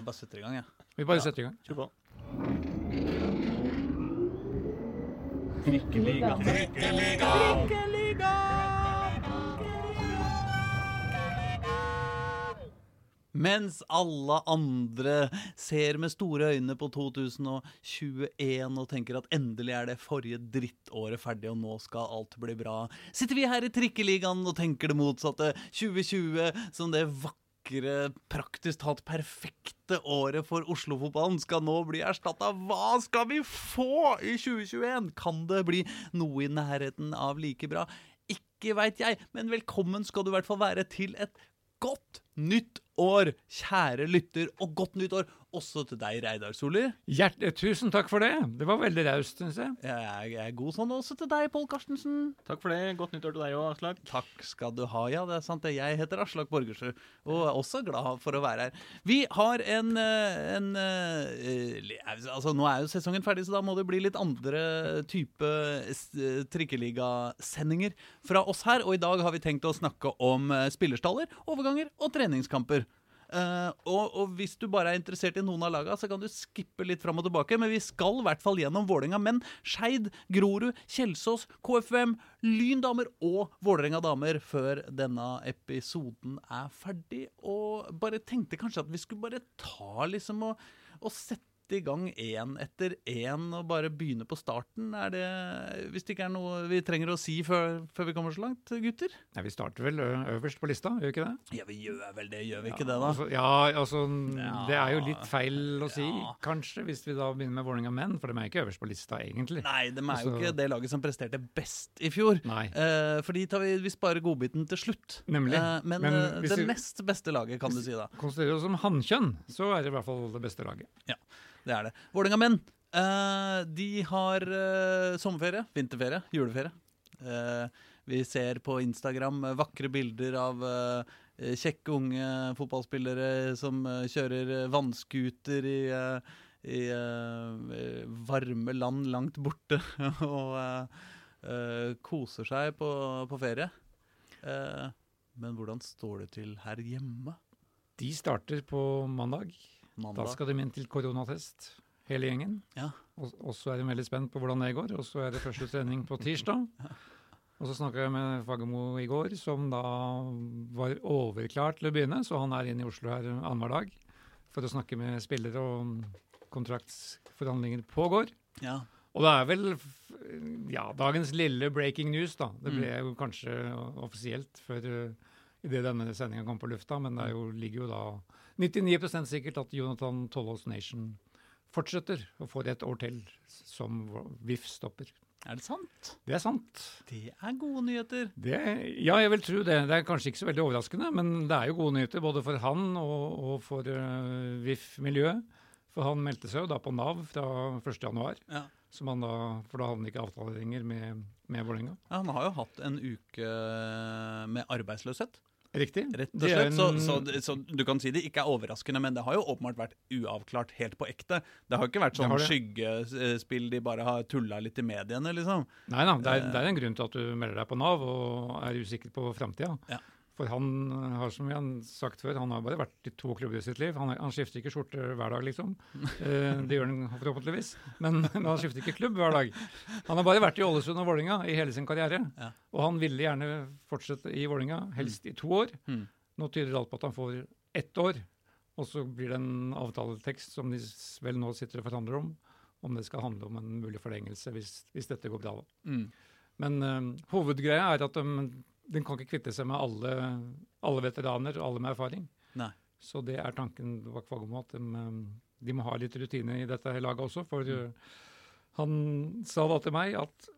Jeg bare setter i gang, jeg. Vi bare setter i gang. Kjør på. Mens alle andre ser med store øyne på 2021 og tenker at endelig er det forrige drittåret ferdig, og nå skal alt bli bra, sitter vi her i Trikkeligaen og tenker det motsatte. 2020 som det vakre, praktisk talt perfekte året for Oslo-fotballen skal nå bli erstatta. Hva skal vi få i 2021? Kan det bli noe i nærheten av like bra? Ikke veit jeg, men velkommen skal du i hvert fall være til et godt nytt år, kjære lytter, og godt nytt år også til deg, Reidar Solli. Eh, tusen takk for det. Det var veldig raust, syns jeg. Jeg er, jeg er god sånn også til deg, Pål Karstensen. Takk for det. Godt nyttår til deg òg, Aslak. Takk skal du ha. Ja, det er sant. det. Jeg heter Aslak Borgersrud, og er også glad for å være her. Vi har en, eh, en eh, Altså, nå er jo sesongen ferdig, så da må det bli litt andre type trikkeligasendinger fra oss her. Og i dag har vi tenkt å snakke om eh, spillerstaller, overganger og treningskamper. Eh, og, og hvis du bare er interessert i noen av laga, så kan du skippe litt fram og tilbake. Men vi skal i hvert fall gjennom Vålerenga menn, Skeid, Grorud, Kjelsås, KFUM, Lyn damer og Vålerenga damer før denne episoden er ferdig. Og bare tenkte kanskje at vi skulle bare ta liksom og, og sette i gang én etter én og bare begynne på starten? Er det Hvis det ikke er noe vi trenger å si før, før vi kommer så langt, gutter? Nei, vi starter vel øverst på lista, gjør vi ikke det? Ja, vi gjør vel det, gjør vi ikke det, da? Altså, ja, altså Det er jo litt feil å si, Ja. kanskje, hvis vi da begynner med Vålerenga menn, for de er ikke øverst på lista, egentlig. Nei, de er jo Altså- ikke det laget som presterte best i fjor. Nei. Eh, for de tar vi, vi sparer godbiten til slutt. Nemlig. Eh, men Men eh, det vi- nest beste laget, kan du si da. Konsiderer oss som hannkjønn, så er det i hvert fall det beste laget. Ja, det er det. Vålerenga menn, Uh, de har uh, sommerferie, vinterferie, juleferie. Uh, vi ser på Instagram vakre bilder av kjekke unge fotballspillere som kjører vannskuter i, i varme land langt borte og koser seg på, på ferie. Men hvordan står det til her hjemme? De starter på mandag. Da skal de inn til koronatest, hele gjengen. Ja. Og, og så er de veldig spent på hvordan det går. Og så er det første trening på tirsdag. Og så snakka jeg med Fagermo i går, som da var overklar til å begynne. Så han er inne i Oslo her annenhver dag for å snakke med spillere, og kontraktsforhandlinger pågår. Ja. Og det er vel ja, dagens lille breaking news, da. Det ble jo kanskje offisielt før uh, idet denne sendinga kom på lufta, men det jo, ligger jo da 99% sikkert at Jonathan Tollås Nation fortsetter og får et år til som VIF-stopper. Er det sant? Det er sant. Det er gode nyheter. Det, ja, jeg vil tro det. Det er kanskje ikke så veldig overraskende, men det er jo gode nyheter både for han og, og for uh, VIF-miljøet. For han meldte seg jo da på Nav fra 1.1. Ja. For da hadde han ikke avtale lenger med, med Vålerenga. Ja, han har jo hatt en uke med arbeidsløshet, Riktig. rett og slett. Så, så, så du kan si det ikke er overraskende, men det har jo åpenbart vært uavklart helt på ekte. Det har ikke vært sånn det. skyggespill de bare har tulla litt i mediene, liksom. Nei da, det er, det er en grunn til at du melder deg på Nav og er usikker på framtida. Ja. For han har som vi har sagt før, han har bare vært i to klubber i sitt liv. Han, han skifter ikke skjorte hver dag, liksom. Eh, det gjør han forhåpentligvis. Men, men han skifter ikke klubb hver dag. Han har bare vært i Ålesund og Vålinga i hele sin karriere. Ja. Og han ville gjerne fortsette i Vålinga, helst i to år. Mm. Nå tyder alt på at han får ett år. Og så blir det en avtaletekst som de vel nå sitter og forhandler om. Om det skal handle om en mulig forlengelse hvis, hvis dette går bra. da. Mm. Men eh, hovedgreia er at de, de kan ikke kvitte seg med alle, alle veteraner, alle med erfaring. Nei. Så det er tanken bak Fagermo, at de, eh, de må ha litt rutine i dette laget også. For mm. han sa da til meg at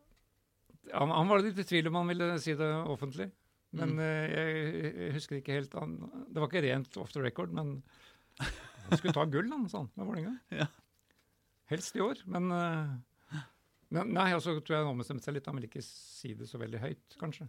han, han var litt i tvil om han ville si det offentlig. Men Mm. eh, jeg, jeg husker ikke helt han, Det var ikke rent off the record, men han skulle ta gull, han, sa han, med Vålerenga. Ja. Helst i år, eh, men, Nei, og så tror jeg han ombestemte seg litt. Han vil ikke si det så veldig høyt, kanskje.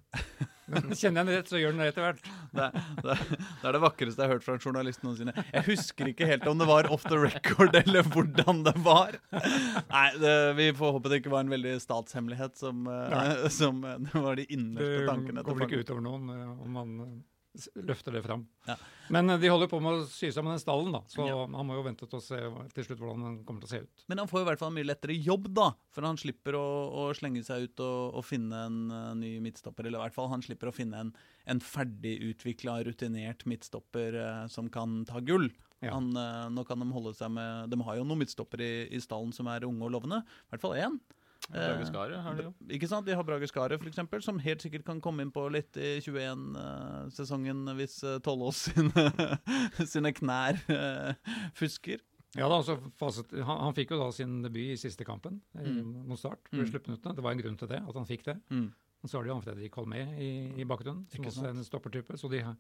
Men kjenner jeg ham rett, så gjør han det etter hvert. Det, det, det er det vakreste jeg har hørt fra en journalist noensinne. Jeg husker ikke helt om det var off the record eller hvordan det var. Nei, det, Vi får håpe det ikke var en veldig statshemmelighet som, eh, som eh, det var de Det innerste tankene går vel ikke utover noen eh, om s- løfter det fram. Ja. Men eh, de holder på med å sy sammen den stallen, da, så Ja. han må jo vente til å se til slutt hvordan den kommer til å se ut. Men han får i hvert fall en mye lettere jobb, da. For han slipper å, å slenge seg ut og, og finne en uh, ny midtstopper. Eller i hvert fall han slipper å finne en, en ferdigutvikla, rutinert midtstopper uh, som kan ta gull. Ja. Han, uh, nå kan de holde seg med De har jo noen midtstoppere i, i stallen som er unge og lovende. I hvert fall én. Brage Skaret har de jo. Ikke sant? De har Brage Skaret, eksempel, som helt sikkert kan komme inn på litt i 21-sesongen hvis uh, Tollås sine, sine knær eh, fusker. Ja da, altså faset, han, han fikk jo da sin debut i siste kampen eh, Mm. mot start. Mm. Det var en grunn til det, at han fikk det. Mm. Og så har de Jan Fredrik Holmé i, i bakgrunnen, som også er en stoppertype. Så de, har-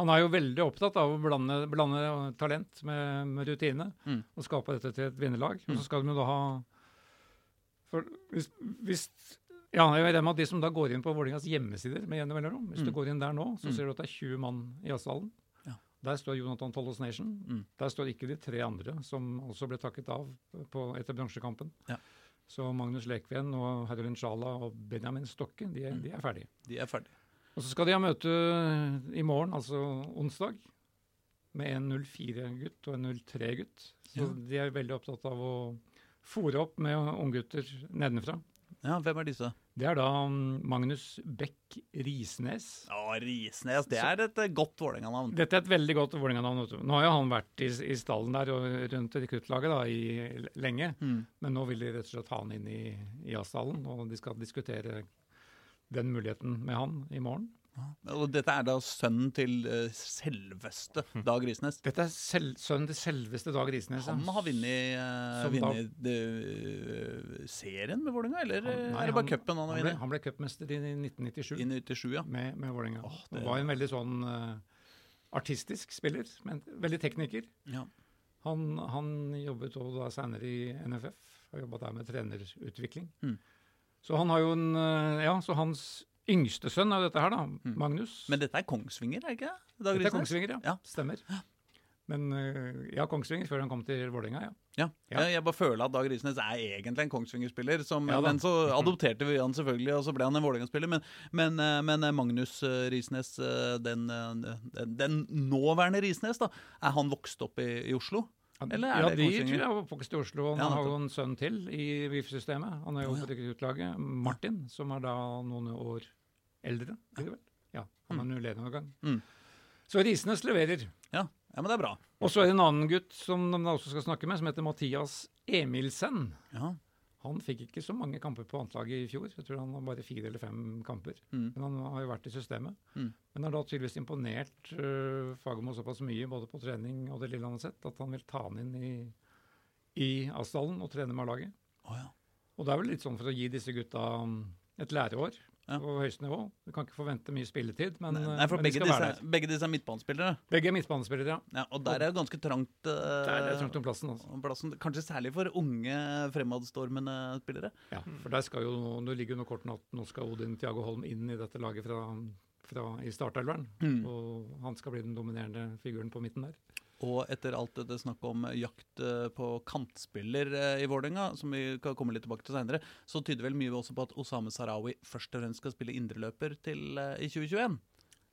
han er jo veldig opptatt av å blande, blande talent med, med rutine Mm. og skape dette til et vinnerlag. Og så skal de jo da ha for hvis, hvis ja, jeg regner med at De som da går inn på Vålerengas hjemmesider med jevne mellomrom, hvis du Mm. går inn der nå, så Mm. ser du at det er 20 mann i Asdalen. Ja. Der står Jonathan Tollos Nation. Mm. Der står ikke de tre andre som også ble takket av på, etter bransjekampen. Ja. Så Magnus Lekven og Herolin Sjala og Benjamin Stokke, de er, Mm. de er ferdige. De er ferdige. Og så skal de ha møte i morgen, altså onsdag, med en 04-gutt og en 03-gutt. Så Ja. de er veldig opptatt av å fòre opp med unggutter nedenfra. Ja, hvem er disse? Det er da mm, Magnus Beck Risnes. Å, Risnes. Det er et eh, godt Vålerenga-navn. Dette er et veldig godt Vålerenga-navn. Nå har jo han vært i, i stallen der og rundt rekruttlaget lenge. Mm. Men nå vil de rett og slett ha han inn i, i A-stallen, og de skal diskutere den muligheten med han i morgen. Og dette er da sønnen til eh, selveste Dag Risnes. Dette er selv, sønnen til selveste Dag Risnes. Han har vunnet, uh, Som vunnet eh, serien med Vålerenga, eller Han- nei, er det bare han- cupen han har Han vunnet? han ble cupmester i 1997 I 97, ja. med, med Vålerenga. Oh, det- Det var en veldig sånn uh, artistisk spiller, men veldig tekniker. ja. Han, han jobbet også da senere i NFF, har jobbet der med trenerutvikling. Mm. Så han har jo en eh, Ja, så hans yngste sønn av dette her, da. Magnus. Mm. Men dette er Kongsvinger, er det ikke? det? Dag dette er Kongsvinger, ja. Ja. Stemmer. Men eh, ja, Kongsvinger før han kom til Vålerenga, ja. Ja. Ja. Jeg, bare føler at Dag Risnes er egentlig en Kongsvinger-spiller. Ja men så adopterte vi han selvfølgelig, og så ble han en Vålerenga-spiller. Men, men, eh, men eh, Magnus Risnes, den, den, den nåværende Risnes, da, er han vokst opp i, i Oslo? Eller er ja, det de tror jeg var oppvokst i Oslo. og Ja, Han har jo en sønn til i VIF-systemet. Han er jo på rekruttlaget. Martin, som er da noen år eldre. Ja, han er en U-lederårgang. Mm. Så Risnes leverer. Ja, ja men det er bra. Og så er det en annen gutt som de også skal snakke med, som heter Mathias Emilsen. Ja. Han fikk ikke så mange kamper på annetlaget i fjor. Jeg tror han har bare fire eller fem kamper. Mm. Men han har jo vært i systemet. Mm. Men har da tydeligvis imponert uh, Fagermo såpass mye både på trening og det lille han har sett, at han vil ta han inn i, i A-stallen og trene med laget. Oh, ja. Og det er vel litt sånn for å gi disse gutta um, et læreår Ja. på høyeste nivå. Du kan ikke forvente mye spilletid, men, Nei, uh, nei, men de være disse, der. begge disse er midtbanespillere. Begge er midtbanespillere, ja. Ja, og der er det ganske trangt. uh, Der er trangt om plassen. Altså. plassen. Kanskje særlig for unge, fremadstormende spillere. Ja, for der skal jo, nå- ligger noe kortene at nå skal Odin Tiago Holm inn i dette laget fra, fra i startelveren. Mm. Og han skal bli den dominerende figuren på midten der. Og etter alt det snakket om jakt eh, på kantspiller eh, i Vålerenga, som vi kan komme litt tilbake til senere, så tyder vel mye også på at Osame Sarawi først og fremst skal spille indreløper til eh, i 2021.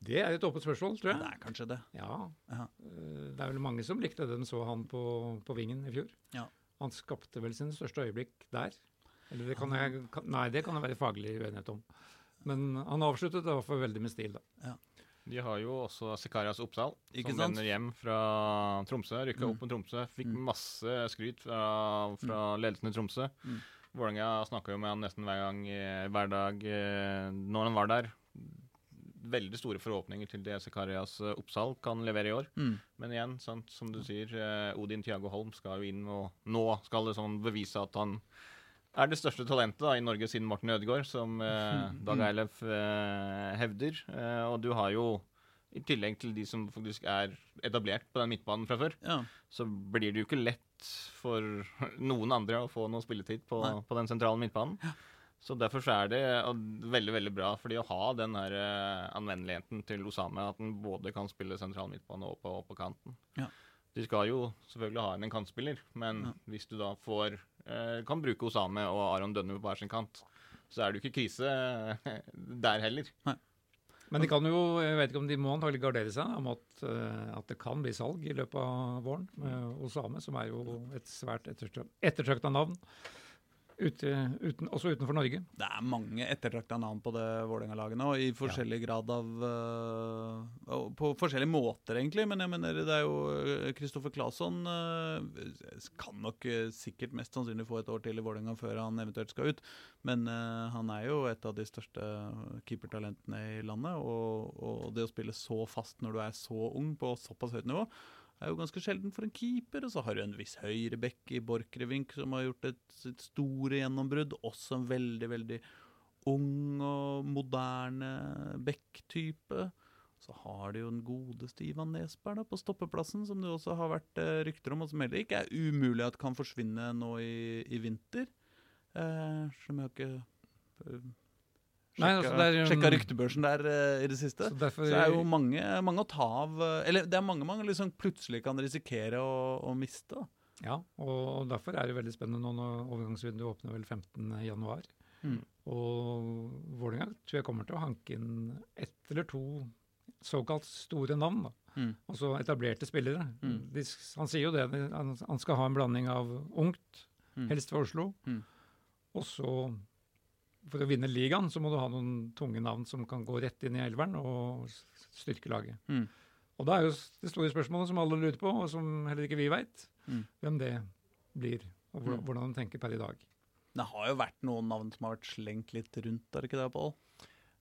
Det er et åpent spørsmål, tror jeg. Det er kanskje det. Ja, Ja. eh, Det er vel mange som likte den så han på, på vingen i fjor. Ja. Han skapte vel sine største øyeblikk der. Eller det kan jeg, nei, det kan det være faglig uenighet om. Men han avsluttet i hvert fall veldig med stil, da. De har jo også Sekarias Oppsal, Ikke som vender hjem fra Tromsø. Rykka Mm. opp med Tromsø. Fikk Mm. masse skryt fra, fra ledelsen i Tromsø. Mm. Vålerenga snakka jo med han nesten hver gang, eh, hver dag eh, når han var der. Veldig store forhåpninger til det Sekarias eh, Oppsal kan levere i år. Mm. Men igjen, sant, som du sier, Odin Tiago Holm skal jo inn, og nå skal det sånn bevise at han er det største talentet da, i Norge siden Martin Ødegaard, som eh, Dag Eilef eh, hevder. Eh, og du har jo, i tillegg til de som faktisk er etablert på den midtbanen fra før, Ja. så blir det jo ikke lett for noen andre å få noe spilletid på, på den sentrale midtbanen. Så derfor så er det og, veldig veldig bra, fordi å ha den her eh, anvendeligheten til Osame, at han både kan spille sentral midtbane og på, og på kanten. Ja. De skal jo selvfølgelig ha inn en kantspiller, men Ja. hvis du da får kan bruke Osame og Aron Dønne på hver sin kant, så er det jo ikke krise eh, der heller. Men de kan jo, jeg vet ikke om de må antagelig gardere seg om at, eh, at det kan bli salg i løpet av våren med Osame, som er jo et svært ettertrakta navn. Ute, uten, også utenfor Norge. Det er mange ettertrakta navn på det Vålerenga-laget nå, i forskjellig ja. grad av uh, På forskjellige måter, egentlig. Men jeg mener, det er jo Kristoffer Claesson uh, kan nok uh, sikkert mest sannsynlig få et år til i Vålerenga før han eventuelt skal ut. Men han er jo et av de største keepertalentene i landet. Og, og det å spille så fast når du er så ung, på såpass høyt nivå er jo ganske sjelden for en keeper. Og så har du en viss høyrebekk i Borchgrevink som har gjort et, sitt store gjennombrudd. Også en veldig, veldig ung og moderne back-type. Så har de jo den godeste Ivan Nesberg da, på stoppeplassen, som det også har vært eh, rykter om, og som heller ikke er umulig at kan forsvinne nå i, i vinter. Eh, som jeg har ikke eh, Sjekka, Nei, altså sjekka ryktebørsen der uh, i det siste. Så, derfor, så det er jo mange, mange, å ta av uh, Eller det er mange man liksom plutselig kan risikere å, å miste. Da. Ja, og derfor er det veldig spennende nå når overgangsvinduet åpner vel 15.1. Mm. Og Vålerenga tror jeg kommer til å hanke inn ett eller to såkalt store navn. Mm. Altså etablerte spillere. Mm. De, han sier jo det, han, han, skal ha en blanding av ungt, mm. helst fra Oslo, mm. og så for å vinne ligaen så må du ha noen tunge navn som kan gå rett inn i elveren og styrke laget. Mm. Og da er jo det store spørsmålet som alle lurer på, og som heller ikke vi veit, mm. hvem det blir. Og hvordan, mm. de tenker per i dag. Det har jo vært noen navn som har vært slengt litt rundt, er det ikke det, Pål?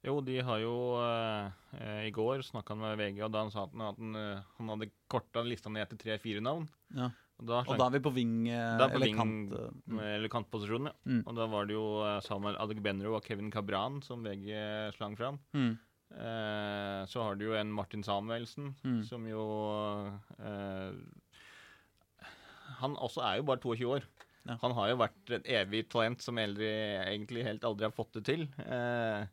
Jo, de har jo eh, I går snakka han med VG, og da han sa at han, at han, eh, han hadde korta lista ned til tre-fire navn. Ja. Da, og da, er vi på ving eller ving, kant? Mm. Eller kantposisjonen, ja. Mm. Og da var det jo eh, Samuel Adegbenro og Kevin Cabran som VG slang fram. Mm. Eh, så har du jo en Martin Samuelsen, mm. som jo eh, Han også er jo bare 22 år. Ja. Han har jo vært et evig talent som aldri, egentlig helt aldri har fått det til. Eh,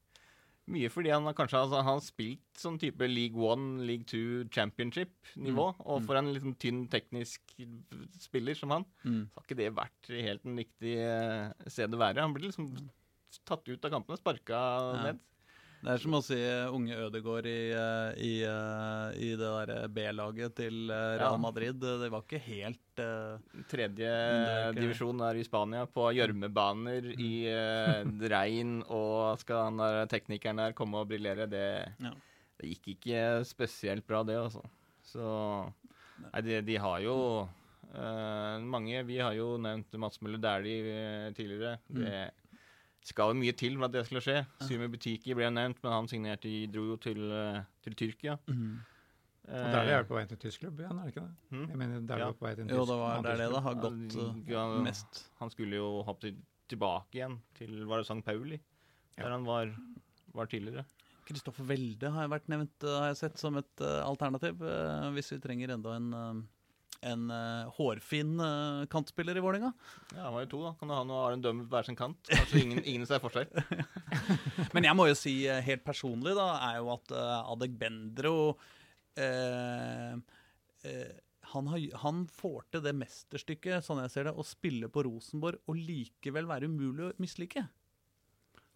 mye fordi han kanskje altså, han har spilt sånn type League One, League Two, Championship-nivå. Mm. Og for en liksom tynn teknisk spiller som han, mm. så har ikke det vært helt den riktige stedet å være. Han blir liksom tatt ut av kampene, sparka ja. ned. Det er som å si unge Ødegaard i, eh, i, eh, i det der B-laget til eh, Real Madrid. Det var ikke helt uh, Tredje divisjon er i Spania, på gjørmebaner i uh, regn, og skal han der teknikeren der komme og briljere, det, ja. det, gikk ikke spesielt bra, det, altså. Så Nei, de, de har jo uh, mange Vi har jo nevnt Mats Møller Dæhlie tidligere. Mm. Det skal jo mye til for at det skulle skje. Sumi Butiki ble nevnt, men han signerte i, dro jo til, eh, til Tyrkia. Mm. Uh, og der er det på vei til tysk klubb igjen, er det ikke det? Mm? Jeg mener, der ja. på vei til en tysk, jo, det var der det da har gått uh, ja, mest. Han skulle jo hoppe tilbake igjen til var det St. Pauli, ja. der han var, var tidligere. Kristoffer Welde har vært nevnt, har jeg sett, som et uh, alternativ. hvis vi trenger enda en en uh, hårfin uh, kantspiller i Vålerenga. Ja, han var jo to, da. Kan du ha noe Dømme på hver sin kant? Kanskje ingen, ingen ser forskjell. Men jeg må jo si uh, helt personlig, da, er jo at uh, Adeg han, har, han, får til det mesterstykket, sånn jeg ser det, å spille på Rosenborg og likevel være umulig å mislike.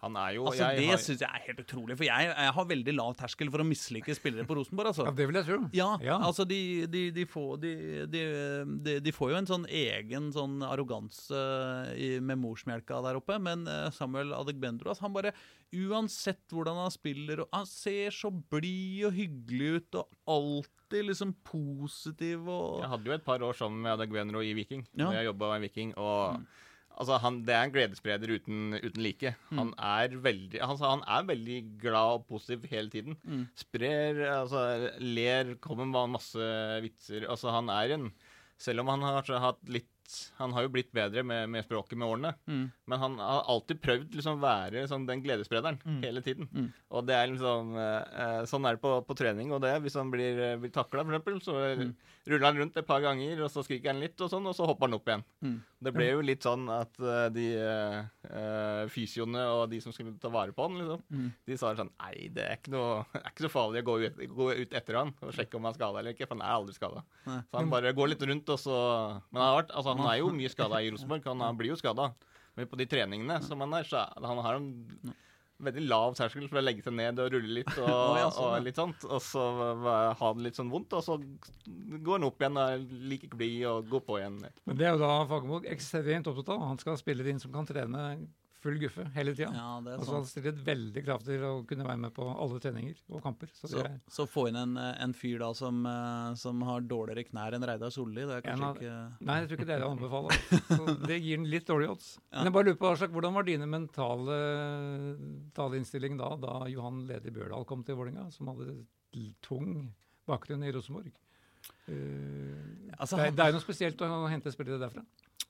Han er jo altså, Det har... syns jeg er helt utrolig. For jeg, jeg, har veldig lav terskel for å mislike spillere på Rosenborg. Altså. Ja, Det vil jeg tro. Ja, ja. altså de, de, de, får, de, får, jo en sånn egen sånn arroganse med morsmelka der oppe. Men Samuel Samuel altså, han bare Uansett hvordan han spiller, og han ser så blid og hyggelig ut, og alltid liksom positiv og Jeg hadde jo et par år sammen med Adegbendro i Viking, ja. når jeg jobba i Viking. og mm. Altså, han, Det er en gledesspreder uten, uten like. Mm. Han, er veldig, altså, han er veldig glad og positiv hele tiden. Mm. Sprer, altså, ler, kommer med masse vitser. Altså, han er en Selv om han har hatt litt han har jo blitt bedre med, med språket med årene, mm. men han har alltid prøvd liksom være liksom, den gledessprederen mm. hele tiden. Mm. Og det er liksom eh, Sånn er det på, på, trening og det. Hvis han blir, eh, blir takla, f.eks., så mm. ruller han rundt et par ganger, og så skriker han litt, og sånn, og så hopper han opp igjen. Det ble jo litt sånn at uh, de uh, fysioene og de som skulle ta vare på han, liksom, mm. de sa sånn Nei, det er ikke noe, er ikke så farlig å gå ut, gå ut etter han og sjekke om han er skada eller ikke, for han er aldri skada. Så han bare går litt rundt, og så Men han har vært, altså, han er jo mye skada i Rosenborg. Han, han blir jo skada. Men på de treningene som han er, så han har han veldig lav terskel for å legge seg ned og rulle litt og, oh, ja, sånn, og litt sånt. Og så ha det litt sånn vondt, og så går han opp igjen og er like blid og går på igjen. Men det er jo da Fagermo ekstremt opptatt av. Han skal spille inn som kan trene full guffe hele tida. Ja, Og så han sant. stiller veldig krav til å kunne være med på alle treninger og kamper. Så Så, så få inn en, en fyr da som, eh, som har dårligere knær enn Reidar Solli, det er kanskje av- ikke Nei, jeg tror ikke det er det anbefaler. Så det gir den litt dårlige odds. Ja. Men jeg bare lurer på, Aslak, Hvordan var dine mentale, taleinnstilling da da Johan Leder Bjørdal kom til Vålinga, som hadde tung bakgrunn i Rosenborg? Eh, Altså, det, er, det er noe spesielt å hente spillere derfra.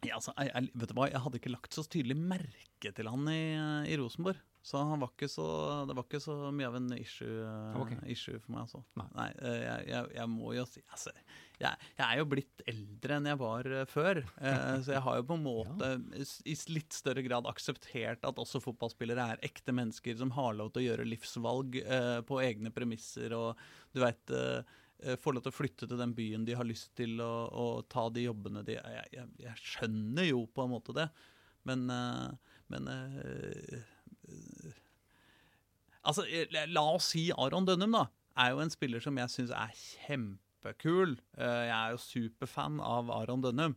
Ja, altså, jeg, jeg, vet du hva, jeg hadde ikke lagt så tydelig merke til han i, i Rosenborg. Så han var ikke så, det var ikke så mye av en issue, okay. Issue for meg. Altså. Nei. Nei jeg, jeg, jeg må jo si altså, jeg, er jo blitt eldre enn jeg var eh, før. eh, så jeg har jo på en måte ja. i litt større grad akseptert at også fotballspillere er ekte mennesker som har lov til å gjøre livsvalg eh, på egne premisser. Og du veit får lov til å flytte til den byen de har lyst til, og, og ta de jobbene de jeg, jeg, jeg skjønner jo på en måte det, men, eh, men eh, eh, Altså, eh, la- oss si Aron Dønnum, da. Er jo en spiller som jeg syns er kjempekul. Eh, Jeg er jo superfan av Aron Dønnum.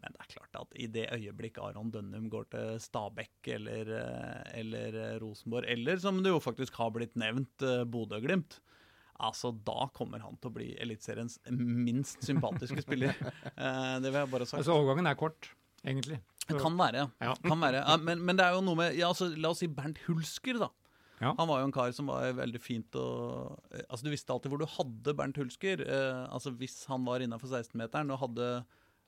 Men det er klart at i det øyeblikk Aron Dønnum går til Stabekk eller, eh, eller eh, Rosenborg, eller som det jo faktisk har blitt nevnt, eh, Bodø-Glimt, altså da kommer han til å bli Eliteseriens minst sympatiske spiller. Eh, Det vil jeg bare sagt. Altså Overgangen er kort, egentlig. Det kan være, ja. Kan være. Ja, men, men det er jo noe med ja, altså, La oss si Bernt Hulsker, da. Ja. Han var jo en kar som var veldig fint å eh, Altså Du visste alltid hvor du hadde Bernt Hulsker. Eh, altså Hvis han var innafor 16-meteren og hadde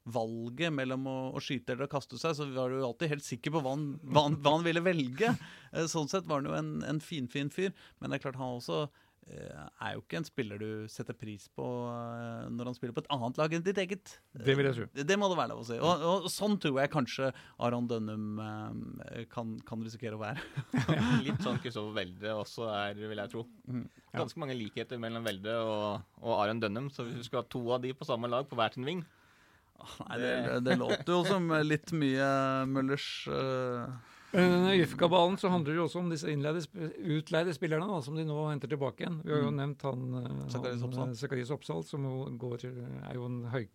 valget mellom å, å skyte eller å kaste seg, så var du jo alltid helt sikker på hva han, hva han, hva han ville velge. Eh, sånn sett var han jo en, en finfin fyr. Men det er klart han også er jo ikke en spiller du setter pris på eh, når han spiller på et annet lag enn ditt eget. Det vil jeg tro. Det, det må det være lov å si. Og, og sånn tror jeg kanskje Aron Dønnum eh, kan, kan risikere å være. Litt sånn Kristoffer Welde også er, vil jeg tro. Mhm. Ganske mange likheter mellom Welde og, og Aron Dønnum. Så hvis du skulle ha to av de på samme lag på hver sin ving Nei, det, det låter jo som litt mye Møllers eh, Men denne YF-kabalen så handler det jo også om disse innleide, utleide spillerne da, som de nå henter tilbake igjen. Vi har jo Mm. nevnt han, eh, han, eh, Oppsal, som jo går, er jo en høy,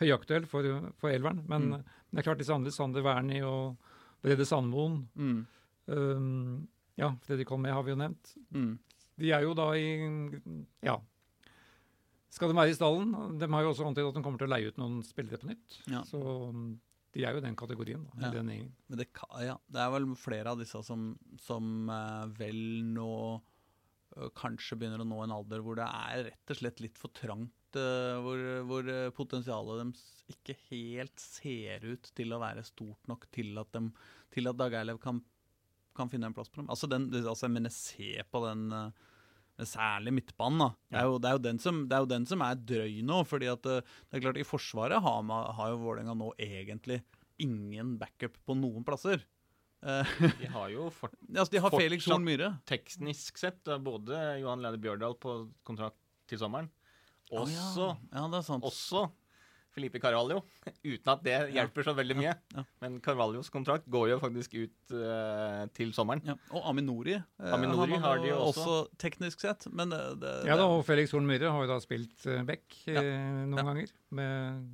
høyaktuell for, for elveren. Men Mm. eh, det er klart disse andre, Sander Wernie og Brede Sandmoen mm, um, Ja, kom med har vi jo nevnt. mm. De er jo da i Ja. Skal de være i stallen? De har jo også antydet at de kommer til å leie ut noen spillere på nytt. Ja. Så um, de er jo i den kategorien. da, Ja. den. Men det, ja, det er vel flere av disse som, som eh, vel nå kanskje begynner å nå en alder hvor det er rett og slett litt for trangt. hvor hvor potensialet deres ikke helt ser ut til å være stort nok til at, dem, til at Dag Eilev kan, kan finne en plass på dem. Altså, den, altså jeg mener, se på den Særlig midtbanen. da. Det er, jo, det, er jo den som, det er jo den som er drøy nå. fordi at eh, det er klart I Forsvaret har, man, har jo Vålerenga nå egentlig ingen backup på noen plasser. Eh, De har jo for, altså, de har Felix Horn Myhre. teknisk sett både Johan Lede Bjørdal på kontrakt til sommeren, Også, også, ja. ja, det sant. også Felipe Carvalho. Uten at det hjelper så veldig mye. Ja. Men Carvalhos kontrakt går jo faktisk ut uh, til sommeren. Ja. Og Aminori. eh, Aminori han har de jo også. teknisk sett, men det, det, Ja da, og Felix Horn Myhre har jo da spilt uh, back eh, noen Ja. ganger. Med,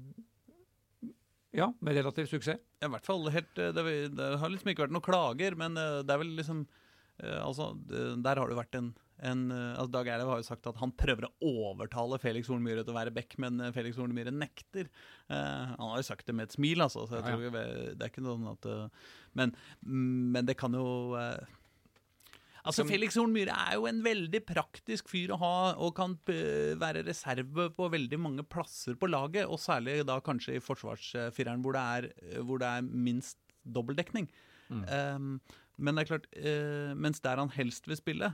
ja, med relativ suksess. Ja, I hvert fall helt det, det har liksom ikke vært noen klager, men det er vel liksom Altså, det- der har det jo vært en, en eh, altså Dag Eilev har jo sagt at han prøver å overtale Felix Hornmyhre til å være back, men eh, Felix Hornmyhre nekter. Uh, han har jo sagt det med et smil, altså, så jeg Ja, ja. tror det er ikke noe at uh, men, men det kan jo uh, Altså, Som- Felix Hornmyhre er jo en veldig praktisk fyr å ha, og kan være reserve på veldig mange plasser på laget, og særlig da kanskje i forsvarsfireren, hvor det hvor det er minst dobbeltdekning. Um, men det er klart, mens der han helst vil spille,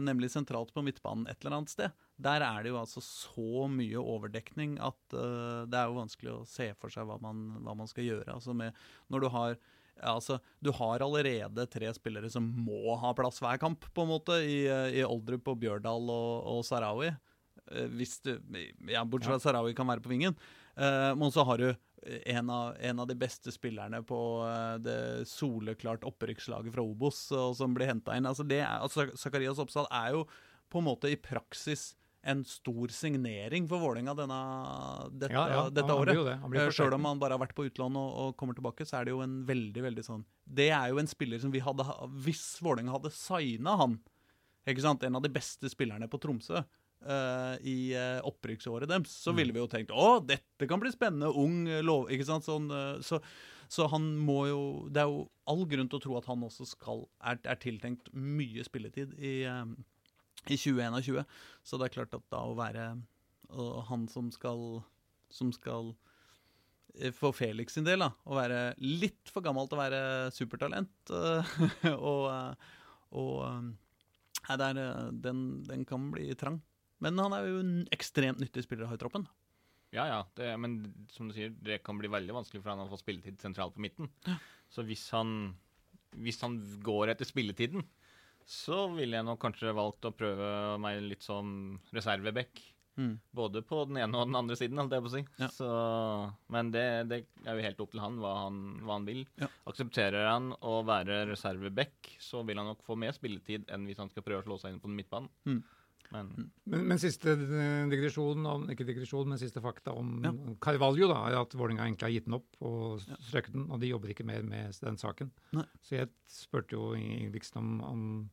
nemlig sentralt på midtbanen et eller annet sted, der er det jo altså så mye overdekning at eh, det er jo vanskelig å se for seg hva man, hva man skal gjøre. Altså med, når du har ja, altså, Du har allerede tre spillere som må ha plass hver kamp, på en måte, i, eh, i Oldrup og Bjørdal og, og Sarawi. Eh, Hvis du, ja, Bortsett fra at Sarawi kan være på vingen. Eh, men så har du en av, en av de beste spillerne på eh, det soleklart opprykkslaget fra Obos, som blir henta inn. Altså det er, altså Zakarias Oppsal er jo på en måte i praksis en stor signering for Vålerenga dette, Ja, ja, dette han året. Han blir Eh, om han bare har vært på utlån og, og kommer tilbake, så er det jo en veldig veldig sånn Det er jo en spiller som vi hadde Hvis Vålerenga hadde signa han, ikke sant, en av de beste spillerne på Tromsø eh, i uh, opprykksåret deres, så ville vi jo tenkt å, dette kan bli spennende, ung, eh, lov, ikke sant, sånn, uh, så, så han må jo Det er jo all grunn til å tro at han også skal er, er tiltenkt mye spilletid i, i 2021. Så det er klart at da å være han som skal som skal for Felix sin del, da, å være litt for gammel til å være supertalent. og og nei, er, eh, den, den kan bli trang. Men han er jo en ekstremt nyttig spiller å ha i troppen. Ja, ja. Det, men som du sier, det kan bli veldig vanskelig for han å få spilletid sentralt på midten. Så hvis han, hvis han går etter spilletiden, så ville jeg nok kanskje valgt å prøve meg litt som reserveback. Mm. Både på den ene og den andre siden, holdt jeg på å si. Ja. Så, men det, det er jo helt opp til han hva han, hva han vil. Ja. Aksepterer han å være reserveback, så vil han nok få mer spilletid enn hvis han skal prøve å slå seg inn på den midtbanen. Mm. Men Men, men siste eh, digresjon, om, ikke digresjon, men siste fakta om Ja. Carvalho da, er at Vålerenga egentlig har gitt den opp og Ja. strøket den, og de jobber ikke mer med den saken. Nei. Så jeg spurte jo Ingebrigtsen om, om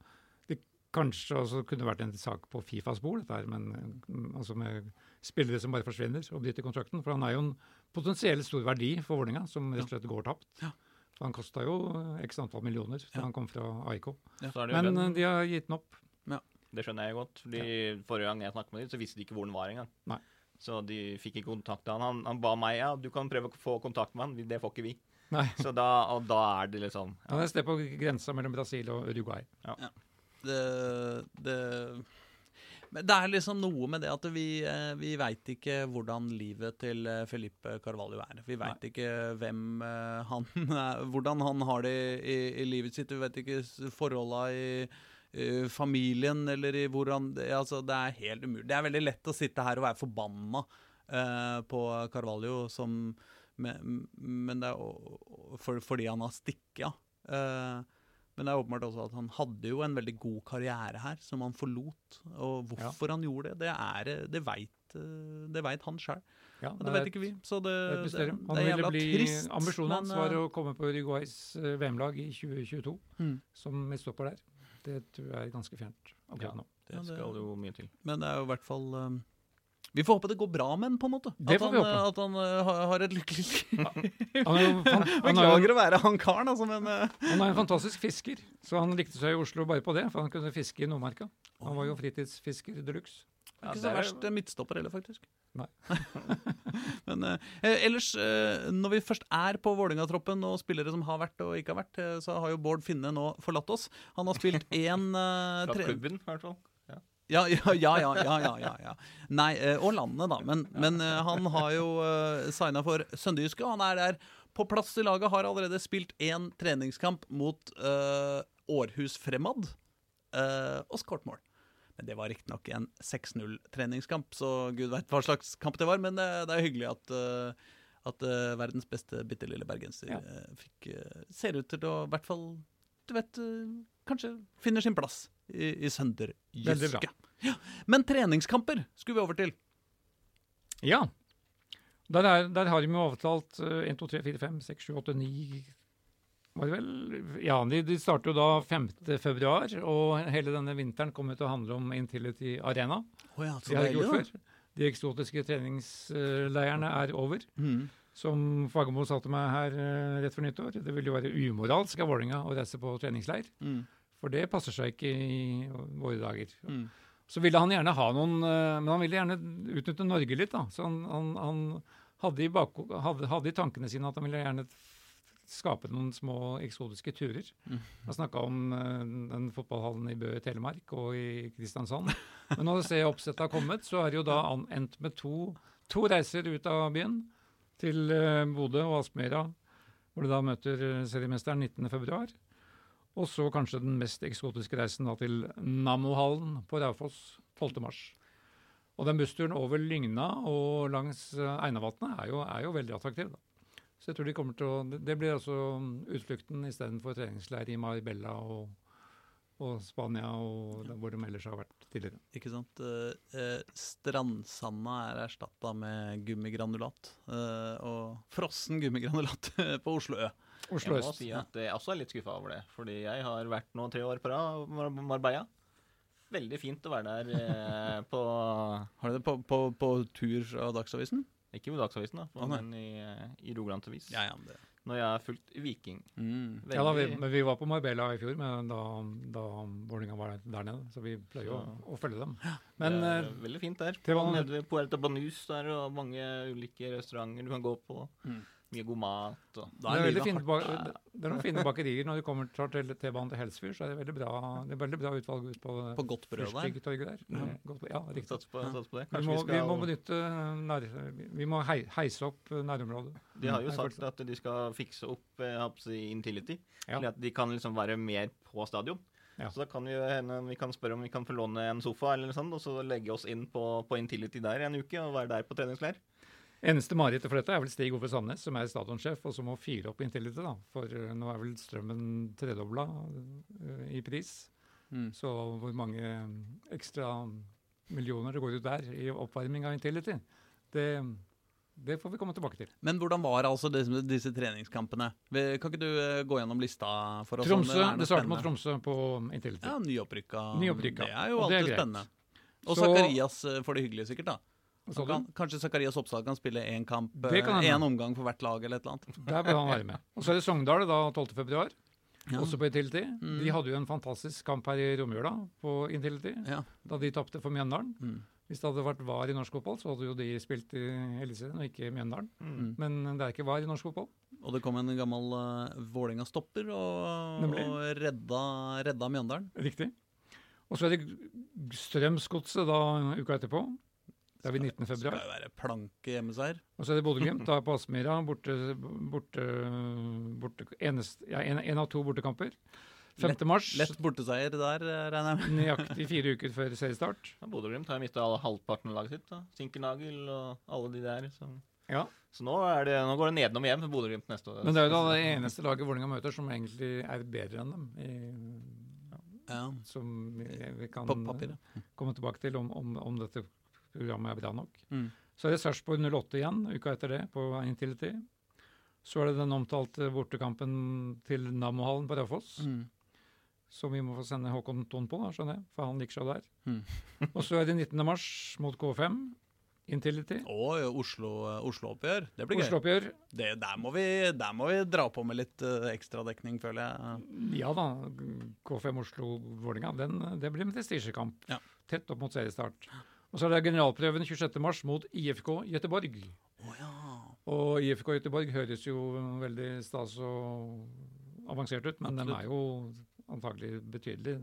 det kanskje også kunne vært en sak på Fifas bord, dette her, men mm, altså med spillere som bare forsvinner og bryter kontrakten. For han er jo en potensielt stor verdi for Vålerenga, som rett og slett går tapt. Ja. For han kosta jo eh, x antall millioner da Ja. han kom fra AIK. jo Men den- eh, de har gitt den opp. Det skjønner jeg godt. fordi Forrige gang jeg snakket med dem, så visste de ikke hvor han var engang. Nei. Så de fikk ikke kontakt med han. han. Han ba meg ja, du kan prøve å få kontakt med han. Det får ikke vi. Nei. Så da, og da er det liksom Han er et sted på grensa mellom Brasil og Uruguay. det, det men det er liksom noe med det at vi, eh, vi veit ikke hvordan livet til eh, Felipe Carvalho er. Vi veit ikke hvem eh, han er, hvordan han har det i, i livet sitt. Vi vet ikke forholda i, i familien eller i hvordan altså, det er helt umulig. Det er veldig lett å sitte her og være forbanna uh, på Carvalho som men, men det er for, fordi han har stikket av. Eh, men det er åpenbart også at han hadde jo en veldig god karriere her, som han forlot. Og hvorfor han gjorde det, det, er, det veit det vet han sjøl. Ja, det, det vet ikke vi. Så det, Det det, det er jævla bli, trist. ambisjonen hans var eh, å komme på Uruguays eh, VM-lag i 2022, mm, som midtstopper der. Det tror jeg er ganske fjernt akkurat nå. Det Ja, det- skal jo mye til. Men det er jo i hvert fall um, Vi får håpe det går bra med han, på en måte. Det at, får han, vi håpe. at han uh, har, et lykkelig liv. Er er Beklager å være han karen, altså, men uh. han er en fantastisk fisker, så han likte seg i Oslo bare på det, for han kunne fiske i Nordmarka. Han var jo fritidsfisker de luxe. Ja, Ikke så er- verst er... midtstopper heller, faktisk. Nei. Men eh, eh, ellers, eh, når vi først er på Vålerenga-troppen og spillere som har vært og ikke har vært, eh, så har jo Bård Finne nå forlatt oss. Han har spilt én uh, tre... klubben, i hvert fall. Ja. Ja, ja, ja, ja, ja, ja. Nei, eh, og landet, da. Men, men eh, han har jo signa for Sønderjyske, og han er der på plass i laget. Har allerede spilt én treningskamp mot Århus Fremad eh, og skåret mål. Men det var riktignok en 6-0-treningskamp, så gud veit hva slags kamp det var. Men det, det er hyggelig at, eh, at eh, verdens beste bitte lille bergenser Ja. eh, fikk, eh, ser ut til å i hvert fall du vet, eh, kanskje finner sin plass i, i Sønderjyske. Ja. Men treningskamper skulle vi over til. Ja. Der, er, der har de jo avtalt eh, 1, 2, 3, 4, 5, 6, 7, 8, 9 Var det vel? Ja, de, de starter jo da 5. februar, og hele denne vinteren kommer til å handle om Intility Arena. Oh, ja, De har ikke gjort før. De eksotiske treningsleirene er over. Mm. Som Fagermo sa til meg her eh, rett før nyttår, det ville jo være umoralsk av Vålerenga å reise på treningsleir. Mm. For det passer seg ikke i våre dager. Mm. Så ville han gjerne ha noen eh, Men han ville gjerne utnytte Norge litt, da. Så han, han, han hadde, i bak, hadde, hadde i tankene sine at han ville gjerne skape noen små eksotiske turer. Mm. Han snakka om eh, den fotballhallen i Bø i Telemark og i Kristiansand. Men når ser oppsettet har kommet, så er det jo da endt med to, to reiser ut av byen. Til eh, Bodø og Aspmyra, hvor du da møter eh, seriemesteren 19.2. Og så kanskje den mest eksotiske reisen da til Nammohallen på Raufoss 12.3. Og den bussturen over Lygna og langs Einavatnet er, er jo veldig attraktiv. da. Så jeg tror de kommer til å Det- blir altså mm, utflukten istedenfor treningsleir i Marbella og, og Spania og ja. hvor de ellers har vært tidligere. Ikke sant? Eh, eh, strandsanda er erstatta med gummigranulat. eh, og frossen gummigranulat på Oslo Ø. Oslo Jeg må si at jeg også er litt skuffa over det. Fordi jeg har vært nå tre år på rad Mar Marbella. Veldig fint å være der eh, på Har du det på, på, på tur fra Dagsavisen? Ikke ved Dagsavisen, da, nei. men i, eh, i Rogaland Avis. Ja, ja, det. Når jeg har fulgt Viking. Mm. Ja, da, vi, men vi var på Marbella i fjor men da, da Vålerenga var der nede, så vi pleier jo å, å følge dem. Men det er eh, veldig fint der. var- Nede ved Puerta Banus der, og mange ulike restauranter du kan gå på. Mm. Mye god mat. Og. Det, er er fint, det, det er noen fine bakerier når du kommer til T-banen til Helsfyr, så er det veldig bra, det er veldig bra utvalg ut på, På godt brød der. Fyrstikktorget der. Ja. Eh, godt ja, riktig. Sats på, sats på det. Vi må, vi vi må benytte nær, Vi må heise opp nærområdet. De har jo sagt at de skal fikse opp eh, si, Intility. Ja. Eller at de kan liksom være mer på stadion. Ja. Så da kan vi vi kan spørre om vi kan få låne en sofa eller noe sånt, og så legge oss inn på, på Intility der en uke og være der på treningsleir. Eneste marerittet for dette er vel Stig Ove Sandnes, som er stadionsjef, og som må fyre opp Intility. da, For eh, nå er vel strømmen tredobla eh, i pris. Mm. Så hvor mange ekstra millioner det går ut der i oppvarming av Intility, det, det får vi komme tilbake til. Men hvordan var altså disse, disse treningskampene? Kan ikke du eh, gå gjennom lista for oss? om Tromsø, er noe det starter mot? Tromsø på Intility. Ja, nyopprykka. Nyopprykka. Det er jo alltid er spennende. Og Zakarias eh, får det hyggelig, sikkert. da. Kan, kanskje Zakarias Oppsal kan spille én kamp, én omgang for hvert lag, eller et eller annet. Der bør han være med. Og så er det Sogndal da 12. februar, Ja. også på Intility. Mm. De hadde jo en fantastisk kamp her i Romjula på Intility, Ja. da de tapte for Mjøndalen. Mm. Hvis det hadde vært VAR i norsk fotball, så hadde jo de spilt i Eliteserien og ikke Mjøndalen. Mm. Men det er ikke VAR i norsk fotball. Og det kom en gammel uh, Vålerenga-stopper og, og redda, redda Mjøndalen. Riktig. Og så er det Strømsgodset da uka etterpå. Det er vi 19. februar. Skal jo være planke hjemmeseier. Og så er det Bodø-Glimt på Aspmyra. Borte, borte, borte enest, ja, en, en av to bortekamper. 5. mars. Lett borteseier der, eh, regner jeg med. Nøyaktig fire uker før seriestart. Ja, Bodø-Glimt har mista halvparten av laget sitt. da. Sinkernagel og alle de der. Så, Ja. så nå, er det, nå går det nedenom hjem for Bodø-Glimt neste år. Men det er jo da det eneste laget Vålerenga møter som egentlig er bedre enn dem. I, Ja. som vi, vi kan komme tilbake til om, om, om dette programmet er bra nok. Mm. Så er det Sarpsborg 08 igjen uka etter det, på Intility. Så er det den omtalte bortekampen til Nammohallen på Raufoss, Mm. som vi må få sende Håkon Thon på, da, skjønner jeg, for han liker seg der. Mm. og så er det 19. mars mot K5, Intility. Og Oslo-oppgjør. Oslo-oppgjør. Det blir gøy. Oslo-oppgjør. Det, der, må vi, der må vi dra på med litt uh, ekstradekning, føler jeg. Ja da, K5 Oslo-Vålerenga, det blir en prestisjekamp. Ja. Tett opp mot seriestart. Og så er det generalprøven 26. mars mot IFK Gøteborg. Å ja. Og IFK Gøteborg høres jo veldig stas og avansert ut, men Absolutt. de er jo antagelig betydelig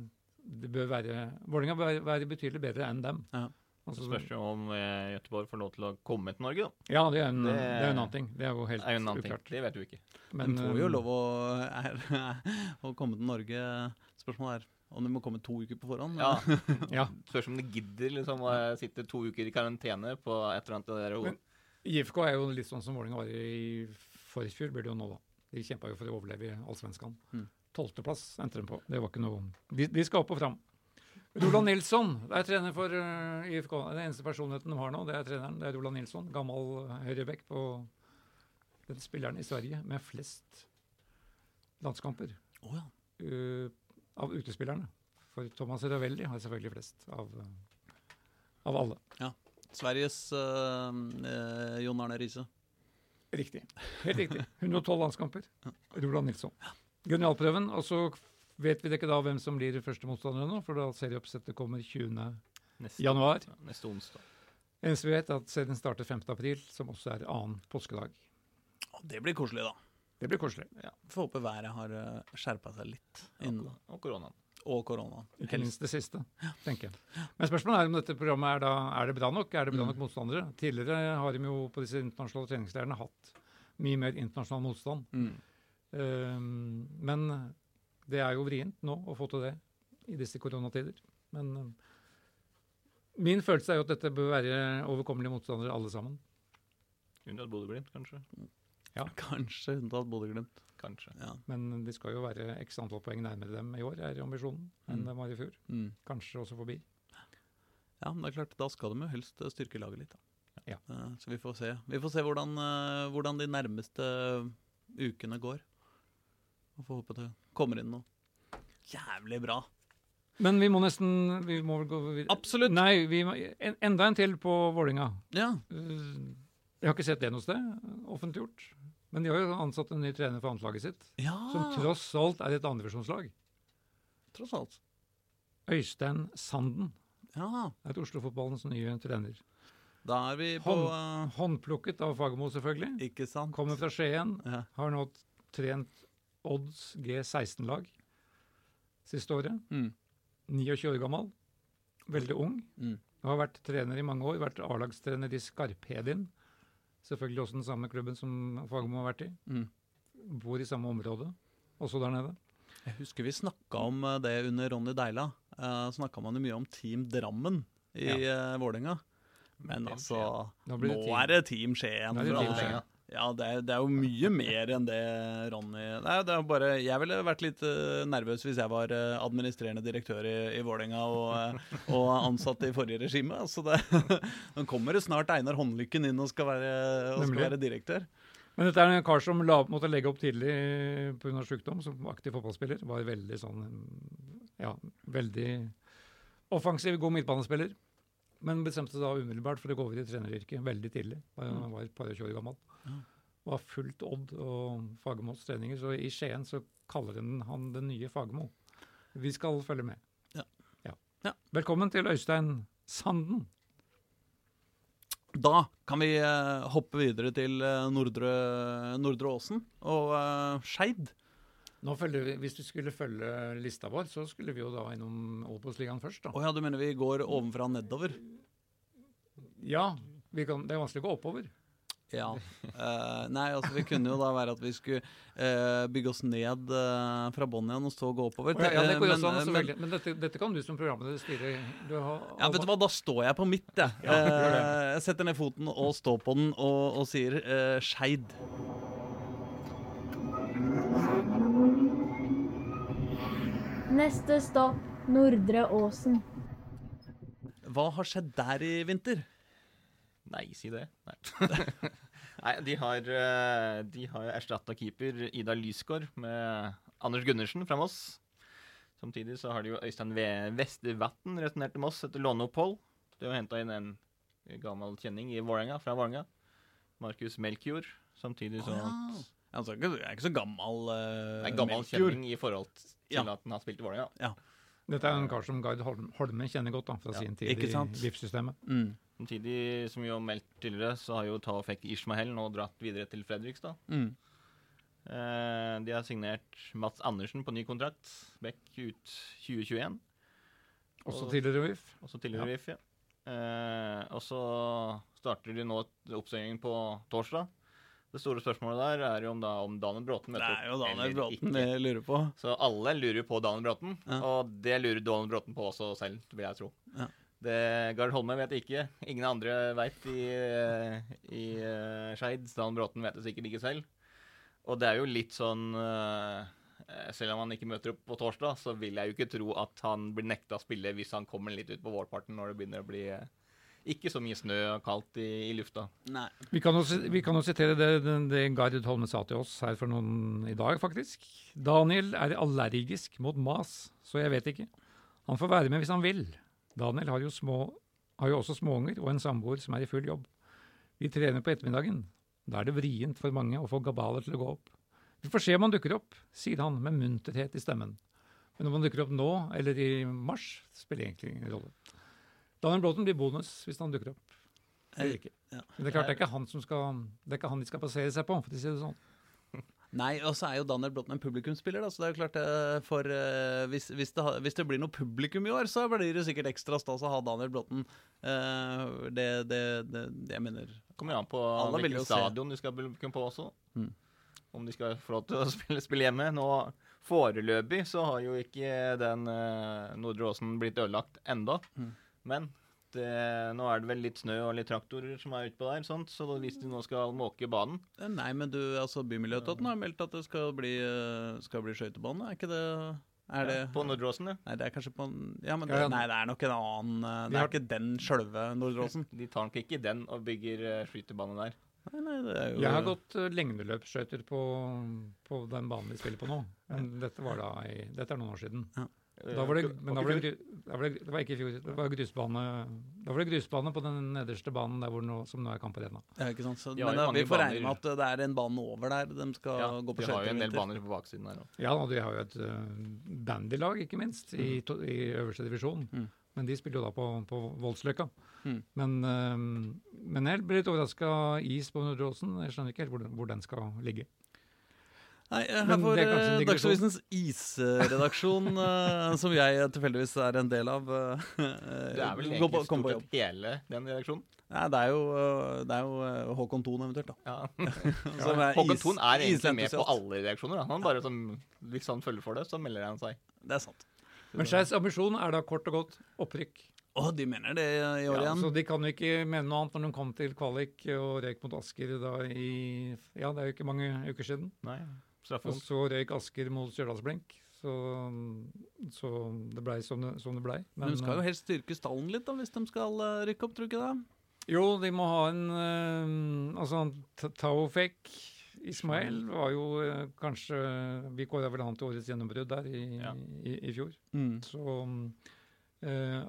Det bør være Vålerenga bør være betydelig bedre enn dem. Ja. Så Altså, spørs jo om eh, Göteborg får lov til å komme til Norge, da. ja, det er, en, Det- det er en annen ting. Det er jo helt er en annen ting. uklart. Det vet vi ikke. Men, de får jo eh, lov å, er, å komme til Norge. Spørsmålet er om det må komme to uker på forhånd. Ja, Ja. Spørs om de gidder liksom å sitte to uker i karantene på et eller annet der. Men- IFK er jo litt sånn som Vålerenga var i forfjor, blir det jo nå, da. De kjempa jo for å overleve i Allsvenskan. Mm. Tolvteplass endte de på. Det var ikke noe De, de skal opp og fram. Roland Nilsson er trener for uh, IFK. Den eneste personligheten de har nå, det er treneren. Det er Roland Nilsson, gammel høyrebekk på den spilleren i Sverige med flest landskamper Oh, ja. uh, av utespillerne. For Thomas Ravelli har selvfølgelig flest av, av alle. Sveriges øh, eh, Jon Arne Riise. Riktig. Helt riktig. 112 landskamper. Roland Nilsson. Genialprøven. Og så vet vi ikke da hvem som blir første motstander nå, for da serieoppsettet kommer 20. Neste, januar. neste onsdag. Eneste vi vet, er at serien starter 5. april, som også er annen påskedag. Det blir koselig, da. Det blir koselig. Får håpe været har skjerpa seg litt. Innen, Og, koronaen. og koronaen. Ikke minst det siste, tenker jeg. Men spørsmålet er om dette programmet er, da, er det bra nok? Er det bra Mm. nok motstandere? Tidligere har de jo på disse internasjonale treningsleirene hatt mye mer internasjonal motstand. Mm. Um, men det er jo vrient nå å få til det i disse koronatider. Men um, Min følelse er jo at dette bør være overkommelige motstandere alle sammen. Unntatt Bodø-Glimt, kanskje. Kanskje unntatt Bodø-Glimt. Kanskje. Ja. Men de skal jo være x antall poeng nærmere dem i år, er ambisjonen, enn Mm. de var i fjor. Mm. Kanskje også forbi. Ja, men det er klart, da skal de jo helst eh, styrke laget litt. Da. Ja. Eh, Så vi får se. Vi får se hvordan, eh, hvordan de nærmeste ukene går. Og får håpe det kommer inn noe jævlig bra. Men vi må nesten Vi må vel gå videre. Absolutt. Nei, vi må, en, enda en til på Vålinga. Ja. Jeg har ikke sett det noe sted offentliggjort. Men de har jo ansatt en ny trener for annetlaget sitt, ja. som tross alt er et andredivisjonslag. tross alt. Øystein Sanden Ja. er Oslo-fotballens nye trener. Da er vi på Hånd, Håndplukket av Fagermo, selvfølgelig. Ikke sant? Kommer fra Skien. Ja. Har nå trent Odds G16-lag siste året. Mm. 29 år gammel. Veldig ung. Mm. Har vært trener i mange år. Vært A-lagstrener i Skarphedin. Selvfølgelig også den samme klubben som Fagermo har vært i. Mm. Bor i samme område, også der nede. Jeg husker vi snakka om eh, det under Ronny Deila. Uh, snakka man jo mye om Team Drammen i uh, Vålerenga. Men altså Da Nå er det Team Skien. Nå det Team. Skien. Ja, det er, det er jo mye mer enn det Ronny Nei, det er bare Jeg ville vært litt eh, nervøs hvis jeg var eh, administrerende direktør i, i Vålerenga og, eh, og ansatt i forrige regime. Altså det, Nå kommer det snart Einar Håndlykken inn og skal være, og skal være direktør. Men dette er en kar som la, måtte legge opp tidlig pga. sykdom, som aktiv fotballspiller. Var veldig sånn Ja, veldig offensiv, god midtbanespiller. Men bestemte seg da umiddelbart for å gå over i treneryrket veldig tidlig. Han var et par og tjue år gammel. Ja. Var fullt Odd og Fagermos treninger. Så i Skien så kaller den han den nye Fagermo. Vi skal følge med. Ja. Ja. Velkommen til Øystein Sanden. Da kan vi eh, hoppe videre til eh, Nordre, Nordre Åsen og uh, Skeid. Nå følger vi, Hvis du skulle følge lista vår, så skulle vi jo da innom Obos-ligaen først. da. Å ja, du mener vi går ovenfra og nedover? Ja, vi kan, det er vanskelig å gå oppover. Ja. Uh, nei, altså vi kunne jo da være at vi skulle uh, bygge oss ned uh, fra bånn igjen og så gå oppover. Å, ja, det går jo også men. Men dette, dette kan du som programleder styre. Du har, ja, vet du hva, da står jeg på mitt, jeg. Ja. Eh, jeg setter ned foten og står på den og, og sier uh, Skeid. Neste stopp Nordre Åsen. Hva har skjedd der i vinter? Nei, si det. Nei, Nei de har, eh, de har erstatta keeper Ida Lysgård med Anders Gundersen fra Moss. Samtidig så har de jo Øystein V- Vestervatn returnert til Moss etter låneopphold. De har henta inn en gammel kjenning i Vålerenga, fra Vålerenga. Markus Melkjord. Samtidig så oh, ja. Altså, jeg er ikke- er så gammel. Uh, Nei, gammel kjenning i forhold til Ja. at han har spilt i Vålerenga. Dette er en kar som Gard Holm, Holme kjenner godt da, fra Ja, sin tid i livssystemet. Mm. Samtidig, som vi har meldt tidligere, så har jo Tafek Ishmael nå dratt videre til Fredrikstad. Mm. Eh, de har signert Mats Andersen på ny kontrakt. Beck ut 2021. Også Og- tidligere VIF. Også tidligere VIF, ja. Eh, og så starter de nå et- på torsdag. Det store spørsmålet der er jo om, da, om Daniel Bråten Det er jo Daniel Bråten vi lurer på. Så alle lurer på Daniel Bråten, Ja. og det lurer Daniel Bråten på også selv, vil jeg tro. Ja. Det Gard Holme vet ikke. Ingen andre veit i, i uh, Skeid. Stan Bråten vet det sikkert ikke selv. Og det er jo litt sånn uh, Selv om han ikke møter opp på torsdag, så vil jeg jo ikke tro at han blir nekta å spille hvis han kommer litt ut på vårparten når det begynner å bli uh, ikke så mye snø og kaldt i, i lufta. Nei. Vi kan, jo, vi kan jo sitere det, det, det Gard Holme sa til oss her for noen i dag, faktisk. Daniel er allergisk mot mas, så jeg vet ikke. Han får være med hvis han vil. Daniel har jo, små, har jo også småunger og en samboer som er i full jobb. Vi trener på ettermiddagen. Da er det vrient for mange å få gabaler til å gå opp. Vi får se om han dukker opp, sier han med munterhet i stemmen. Men om han dukker opp nå eller i mars, spiller egentlig ingen rolle. Daniel Bråten blir bonus hvis han dukker opp. Eller ikke. Men det er klart det er ikke han som skal Det er ikke han de skal basere seg på, for å si det sånn. Nei, og så er jo Daniel Blotten en publikumsspiller, da, så det er jo klart eh, for eh, hvis, hvis, det, hvis det blir noe publikum i år, så blir det sikkert ekstra stas å ha Daniel Blotten. Eh, det, det, det, jeg mener Kommer an på hvilken jo se. stadion skal skal publikum på også. Mm. Om de skal få lov til å spille, spille hjemme. Nå Foreløpig så har jo ikke den uh, Nordre Åsen blitt ødelagt enda. Mm. Men eh, Nå er det vel litt snø og litt traktorer som er utpå der, sånt, så hvis de nå skal måke banen Eh, Nei, men du, altså Bymiljøetaten har meldt at det skal bli, eh, skal bli skøytebane. Er ikke det Er det På Nordråsen, ja. Nei, det er kanskje på Ja, men det, Ja, ja. nei, det er nok en annen eh, Det er ikke den sjølve Nordåsen. De tar nok ikke den og bygger uh, skytebane der. Nei, nei, det er jo Jeg har gått uh, lengdeløpsskøyter på, på den banen vi spiller på nå. Men dette var da i, dette er noen år siden. Da var det, men da var det, da var det, det var ikke i fjor. Det var grusbane, da var det grusbane på den nederste banen der hvor nå, som nå er Kamp Arena. Ja, ikke sant? Så, De men da, vi får regne med at det er en bane over der de skal Ja, gå på de har jo en del baner på baksiden der òg. Ja, og de har jo et uh, bandylag, ikke minst, i, to, i øverste divisjon. Mm. Men de spiller jo da på, på Voldsløkka. Mm. Men, uh, men jeg ble litt overraska is på Nordåsen. Jeg skjønner ikke helt hvor hvor den skal ligge. Nei, eh, her får eh. Dagsavisens isredaksjon, eh, som jeg tilfeldigvis er en del av Det er vel egentlig stort sett hele den redaksjonen. Nei, det er jo, det er jo Håkon Thon eventuelt, da. Ja. Som er Håkon is- Thon er egentlig med på alle reaksjoner. Da. Han bare som, Hvis han følger for det, så melder han seg. Det er sant. Men Skeis ambisjon er da kort og godt opprykk. Å, de mener det i år Ja, igjen? så de kan jo ikke mene noe annet når de kom til kvalik og røyk mot Asker da i Ja, det er jo ikke mange uker siden. Nei, Og så røyk Asker mot Stjørdalsblink. Så, så det blei som, det- som det blei. Men de skal jo helst styrke stallen litt, da, hvis de skal eh, rykke opp, tror du ikke det? Jo, de må ha en uh, Altså, han Ta- Taofek Ismail var jo eh, kanskje Vi kåra vel han til årets gjennombrudd der i, Ja. i, i fjor. Mm. Så eh,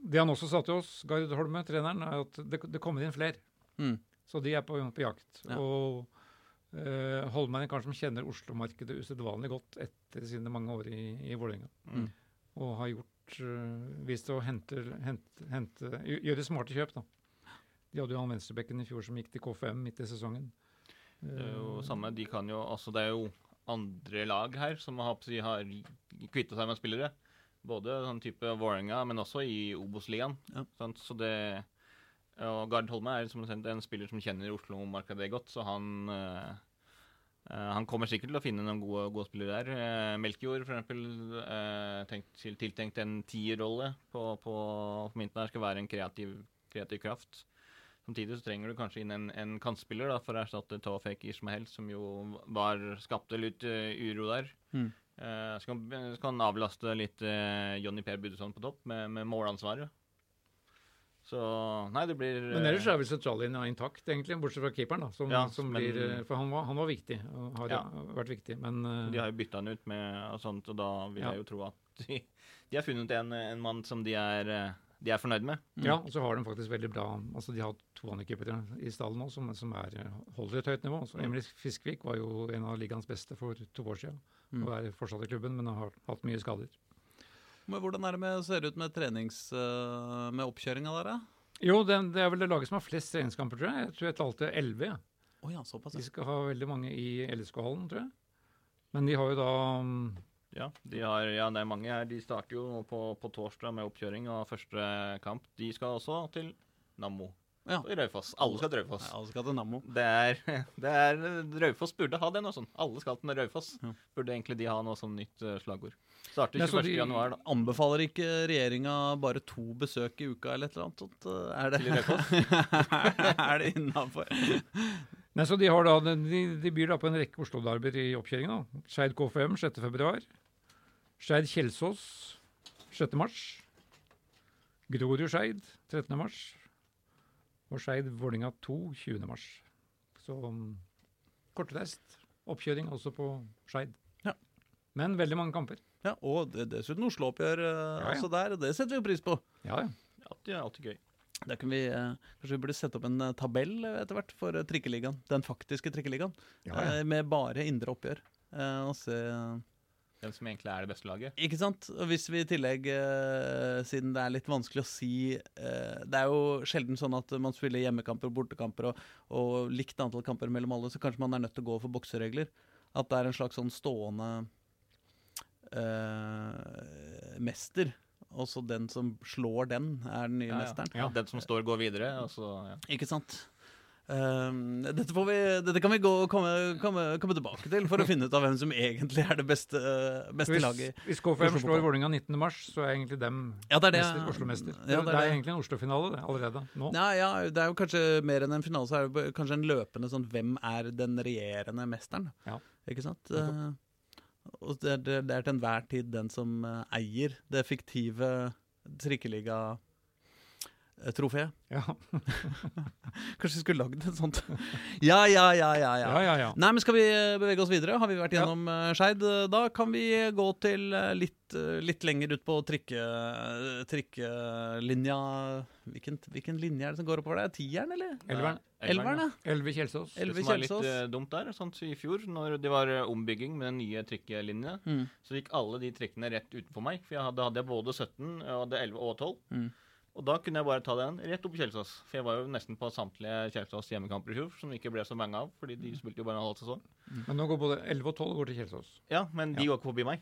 Det han også sa til oss, Gard Holme, treneren, er at det, det kommer inn flere. Mm. Så de er på, på jakt. Ja. Og uh, Holmen er en kar som kjenner Oslo-markedet usedvanlig godt etter sine mange år i, i Vålerenga. Mm. Og har gjort uh, vist å hente, hente, hente Gjøre smarte kjøp, da. De hadde jo han venstrebekken i fjor som gikk til KFM midt i sesongen. Det er jo Eh, samme, de kan jo, altså det er jo andre lag her som har, har kvittet seg med spillere. Både sånn type Vålerenga, men også i Obos-ligaen. Ja. Så det Og Gard Holme er som sagt en spiller som kjenner Oslo-markedet godt, så han eh, eh, han kommer sikkert til å finne noen gode, gode spillere der. Melkjord, eksempel, eh, tenkt, tiltenkt en tierrolle på, på, på midten her, skal være en kreativ, kreativ kraft. Samtidig så trenger du kanskje inn en, en kantspiller da, for å erstatte Tawfek Ishmael, som jo var, skapte litt uh, uro der. Mm. Eh, så, kan, så kan han avlaste litt uh, Jonny Per Budesson på topp med, med målansvaret. Så nei, det blir Men ellers eh, er vel sentrallinja intakt, egentlig, bortsett fra keeperen. da, som, Ja, som men- blir, eh, For han var, han var viktig, og har Ja. vært viktig. Men eh, De har jo bytta han ut med og sånt, og da vil Ja. jeg jo tro at de, de har funnet en, en mann som de er, de er fornøyd med. Ja, og så har de faktisk veldig bra altså De har to andre i stallen nå som, som er, holder et høyt nivå. Så Mm. Emil Fiskvik var jo en av ligaens beste for to år siden. Mm. Og er fortsatt i klubben, men har hatt mye skader. Men hvordan er det med, ser det ut med trenings... eh, med oppkjøringa der, da? Jo, det, det er vel det laget som har flest treningskamper, tror jeg. Jeg tror jeg talte elleve. Ja. Å ja, såpass. De skal ha veldig mange i LSK-hallen, tror jeg. Men de har jo da mm, Ja, de har, ja, det er mange her. De starter jo på, på torsdag med oppkjøring av første kamp. De skal også til Nammo Ja. i Raufoss. Alle skal til Raufoss. Ja, alle skal til Nammo. Det er, det er Raufoss burde ha det nå sånn. Alle skal til Raufoss. Ja. Burde egentlig de ha noe som nytt eh, slagord. Starter Ja, 21. de- januar, da. Anbefaler ikke regjeringa bare to besøk i uka eller et eller annet? Er det, er det innafor? Nei, så De har da, de, de byr da på en rekke Oslo-derbyer i oppkjøringa. Skeid KFM 6. februar. Skeid Kjelsås 6. mars. Grorud-Skeid 13. mars. Og Skeid Vålinga 2 20. mars. Så um, kortreist oppkjøring også på Skeid. Ja. Men veldig mange kamper. Ja, og det, dessuten Oslo-oppgjør altså ja. også der. Det setter vi jo pris på. Ja, ja. Alltid, alltid gøy. Da kan vi, eh, Kanskje vi burde sette opp en eh, tabell etter hvert for eh, trikkeligaen. Den faktiske trikkeligaen. ja, ja. eh, Med bare indre oppgjør. Eh, og se Hvem som egentlig er det beste laget. Ikke sant? Og hvis vi i tillegg, eh, siden det er litt vanskelig å si eh, Det er jo sjelden sånn at man spiller hjemmekamper og bortekamper og, og likt antall kamper mellom alle, så kanskje man er nødt til å gå for bokseregler. At det er en slags sånn stående eh, mester. Og så den som slår den, er den nye Ja, ja. mesteren. Ja. Den som står, går videre. Og så, ja. Ikke sant? Um, dette, får vi, dette kan vi gå og komme, komme, komme tilbake til for å finne ut av hvem som egentlig er det beste, beste Hvis, laget. hvis KFM slår. Vålerenga 19.3, så er egentlig dem Ja, det er det. mester, Oslo-mester. Ja, det, er det er egentlig en Oslo-finale allerede nå. Ja, ja, det er jo kanskje mer enn en finale, så er det kanskje en løpende sånn Hvem er den regjerende mesteren? Ja. Ikke sant? Nettopp. Og det, er- det, er til enhver tid den som eh, eier det fiktive trikkeliga-trofeet. Ja. Kanskje vi skulle lagd et sånt? Ja, ja, ja, ja. ja. ja, ja, ja. Nei, men Skal vi eh, bevege oss videre? Har vi vært gjennom ja. Skeid? Eh, Da kan vi gå til eh, litt, eh, litt lenger ut på trikke, trikkelinja hvilken, hvilken linje er det som går oppover der? Tieren, eller? Elveren. Elveren, ja. Elve Kjelsås. Elve Det som var litt eh, dumt der, sånn som i fjor, når det var eh, ombygging med den nye trikkelinja, Mm. så gikk alle de trikkene rett utenfor meg. For jeg hadde, hadde jeg både 17, jeg hadde 11 og 12. Mm. Og da kunne jeg bare ta den rett opp i Kjelsås. For jeg var jo nesten på samtlige Kjelsås hjemmekamper i fjor, som det ikke ble så mange av, fordi de spilte jo bare en halv sesong. Men nå går både 11 og 12 går til Kjelsås. Ja, men de Ja. går ikke forbi meg.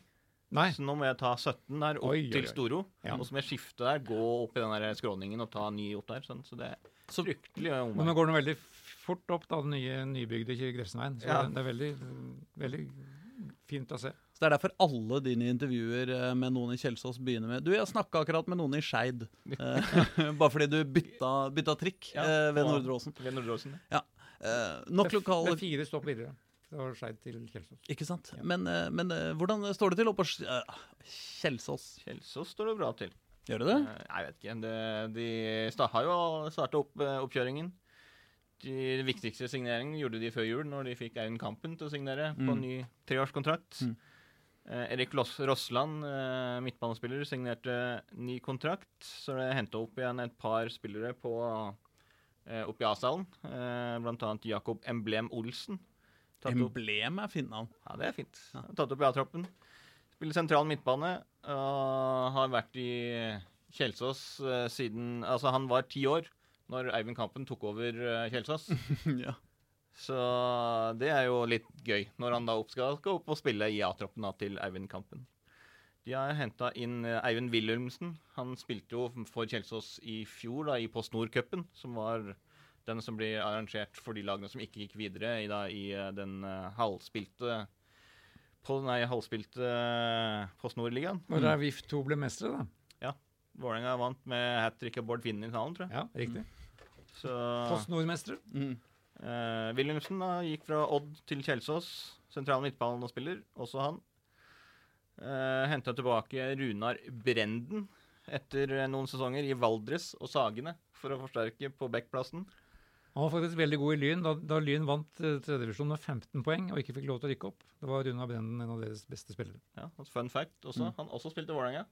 Nei. Så nå må jeg ta 17 der opp Oi, til. Storo. Ja. Og så må jeg skifte der, gå opp i den der skråningen og ta ny opp der. Sånn. Så det er Så- fryktelig Men nå går den veldig fort opp, da, den nye nybygde Gressenveien. Så Ja. det er veldig, veldig fint å se. Så det er derfor alle dine intervjuer eh, med noen i Kjelsås begynner med Du, jeg snakka akkurat med noen i Skeid. Eh, bare fordi du bytta, bytta trikk Ja, eh, ved Nordre Åsen. Ved Nordre Åsen. Eh, nok Det er lokale Det er fire stopp videre fra Skeid til Kjelsås. Ikke sant? Ja. Men, eh, men eh, hvordan står det til oppe på eh, Kjelsås? Kjelsås står det bra til. Gjør det det? Jeg vet ikke. De, de har jo starta opp oppkjøringen. De viktigste signeringen gjorde de før jul, når de fikk Eivind Kampen til å signere på Mm. en ny treårskontrakt. Mm. Eh, Erik Loss Rossland, eh, midtbanespiller, signerte ny kontrakt. Så det henta opp igjen et par spillere på eh, oppe i A-salen. Eh, blant annet Jakob Emblem Olsen. Tatt opp Emblem er fint navn. ja, det er fint. Ja. Tatt opp i A-troppen. Spiller sentral midtbane. Og har vært i Kjelsås siden Altså, han var ti år når Eivind Kampen tok over Kjelsås. ja. Så det er jo litt gøy, når han da skal, skal opp og spille i A-troppen til Eivind Kampen. De har henta inn eh, Eivind Wilhelmsen. Han spilte jo for Kjelsås i fjor, da, i Post Nord-cupen, som var den som blir arrangert for de lagene som ikke gikk videre i, da, i eh, den uh, halvspilte på, Nei, halvspilte uh, Post Nord-ligaen. Når er VIF 2 ble mestere, da. Ja. Vålerenga vant med hat trick av Bård Finn i finalen, tror jeg. Ja, riktig. Så Post Nord-mestere. Mm. Eh, Wilhelmsen da, gikk fra Odd til Kjelsås. Sentral spiller også han. Uh, Henta tilbake Runar Brenden etter eh, noen sesonger i Valdres og Sagene for å forsterke på backplassen. Han var faktisk veldig god i Lyn da, da Lyn vant uh, tredjedivisjon med 15 poeng og ikke fikk lov til å rykke opp. Det var Runar Brenden en av deres beste spillere. Ja, Fun fact også. Han også spilte Vålerenga.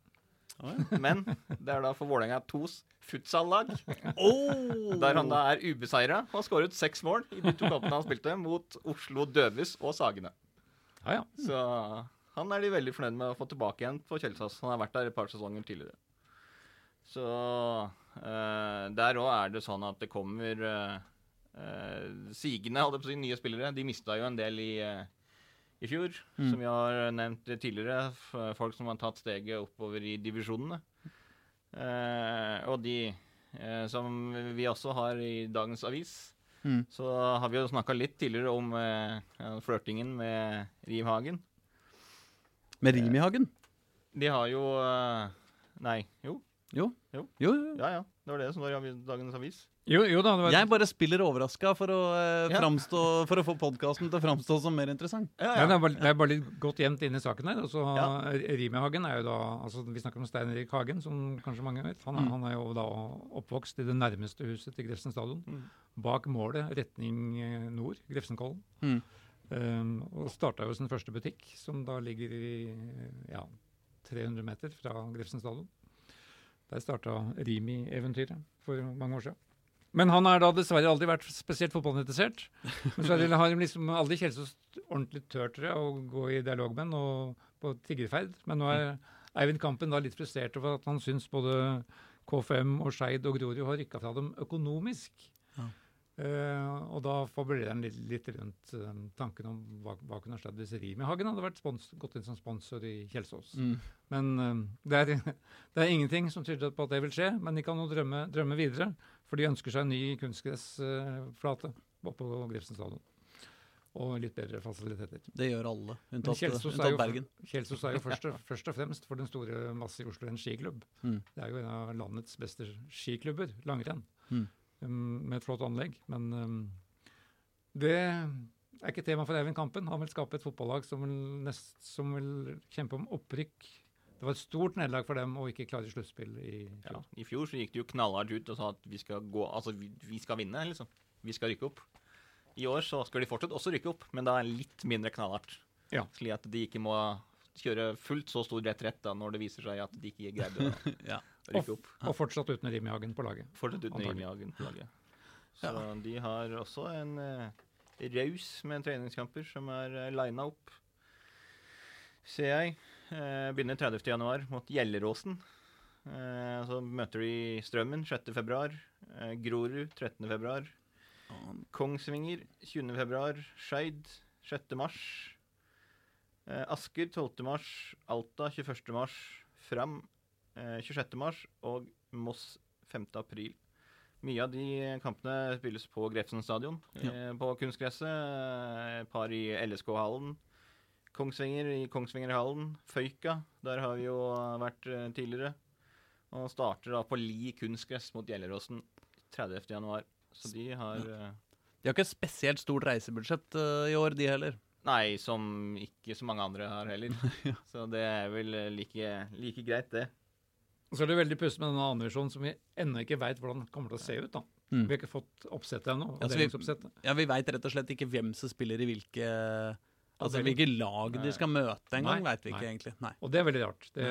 Men det er da for Vålerenga 2s futsallag, Oh! der han da er ubeseira og har skåret seks mål i de to kampene han spilte mot Oslo Døvis og Sagene. Ja, ja. Så han er de veldig fornøyd med å få tilbake igjen på Kjelsås. Han har vært der et par sesonger tidligere. Så eh, der òg er det sånn at det kommer eh, sigende, holdt jeg på å si, nye spillere. De mista jo en del i, i fjor, Mm. som vi har nevnt tidligere. Folk som har tatt steget oppover i divisjonene. Eh, og de eh, som vi også har i dagens avis. Mm. Så har vi jo snakka litt tidligere om eh, flørtingen med Riv Hagen. Med Rimihagen? De har jo eh, Nei, jo. Jo. Jo. Jo, jo. Ja ja. Det var det som var i dagens avis. Jo, jo da. Det var, Jeg bare spiller overraska for, eh, Ja. for å få podkasten til å framstå som mer interessant. Ja, Ja, det, er bare, det er bare litt godt gjemt inn i saken her. Og så Ja. Rimihagen er jo da altså Vi snakker om Stein Erik Hagen, som kanskje mange vet. Han Mm. han er jo da oppvokst i det nærmeste huset til Grefsen stadion. Mm. Bak målet, retning eh, nord, Grefsenkollen. Mm. Um, og starta jo sin første butikk, som da ligger i ja, 300 meter fra Grefsen stadion. Der starta Rimi-eventyret for mange år siden. Men han har da dessverre aldri vært spesielt fotballinteressert. Men så har de liksom aldri Kjelsås ordentlig jeg, å gå i dialog med og på tiggerferd. Men nå er Eivind Kampen da litt frustrert over at han syns både KFM og Skeid og Grorud har rykka fra dem økonomisk. Ja. Eh, og da fabulerer han litt, litt rundt uh, tanken om hva, hva kunne skjedd hvis Rimi-Hagen hadde vært spons gått inn som sponsor i Kjelsås. Mm. Men uh, det, er, det er ingenting som tyder på at det vil skje. Men de kan jo drømme, drømme videre, for de ønsker seg en ny kunstgressflate. på Grefsen stadion. Og litt bedre fasiliteter. Det gjør alle, unntatt, Kjelsås er, unntatt jo, Bergen. Kjelsås er jo først, først og fremst for den store masse i Oslo en skiklubb. Mm. Det er jo en av landets beste skiklubber, langrenn, Mm. Um, med et flott anlegg. Men um, det er ikke tema for Eivind Kampen. Han vil skape et fotballag som vil, nest, som vil kjempe om opprykk. Det var et stort nederlag for dem å ikke klare sluttspill i fjor. Ja. I fjor så gikk det jo knallhardt ut og sa at vi skal gå Altså, vi, vi skal vinne, liksom. Vi skal rykke opp. I år så skal de fortsatt også rykke opp, men da er litt mindre knallhardt. Ja. Slik at de ikke må kjøre fullt så stor retrett da, når det viser seg at de ikke greide det. Ja. Rykke opp. Og fortsatt uten Rimi Hagen på laget. Fortsatt uten Rimi Hagen på laget. Så de har også en uh, raus med treningskamper som er uh, lina opp. Ser jeg. Eh, begynner 30. januar mot Gjelleråsen. Eh, så møter de Strømmen 6. februar. Eh, Grorud 13. februar. Kongsvinger 20. februar. Skeid 6. mars. Eh, Asker 12. mars. Alta 21. mars. Fram eh, 26. mars. Og Moss 5. april. Mye av de kampene spilles på Grefsen stadion, Ja. eh, på kunstgresset. eh, Et par i LSK-hallen. Kongsvinger i Kongsvingerhallen. Føyka, der har vi jo vært eh, tidligere. Og starter da på Li kunstgress mot Gjelleråsen 30. januar. Så de har ja. De har ikke spesielt stort reisebudsjett uh, i år, de heller. Nei, som ikke så mange andre har heller. Så det er vel eh, like, like greit, det. Så er det veldig pussig med denne andrevisjonen som vi ennå ikke veit hvordan det kommer til å se ut. da. Mm. Vi har ikke fått oppsettet ennå. Ja, vi-. Ja, Vi veit rett og slett ikke hvem som spiller i hvilke Altså hvilke lag de skal møte engang, Nei, veit vi ikke nei. egentlig. Nei. Og det er veldig rart. Det,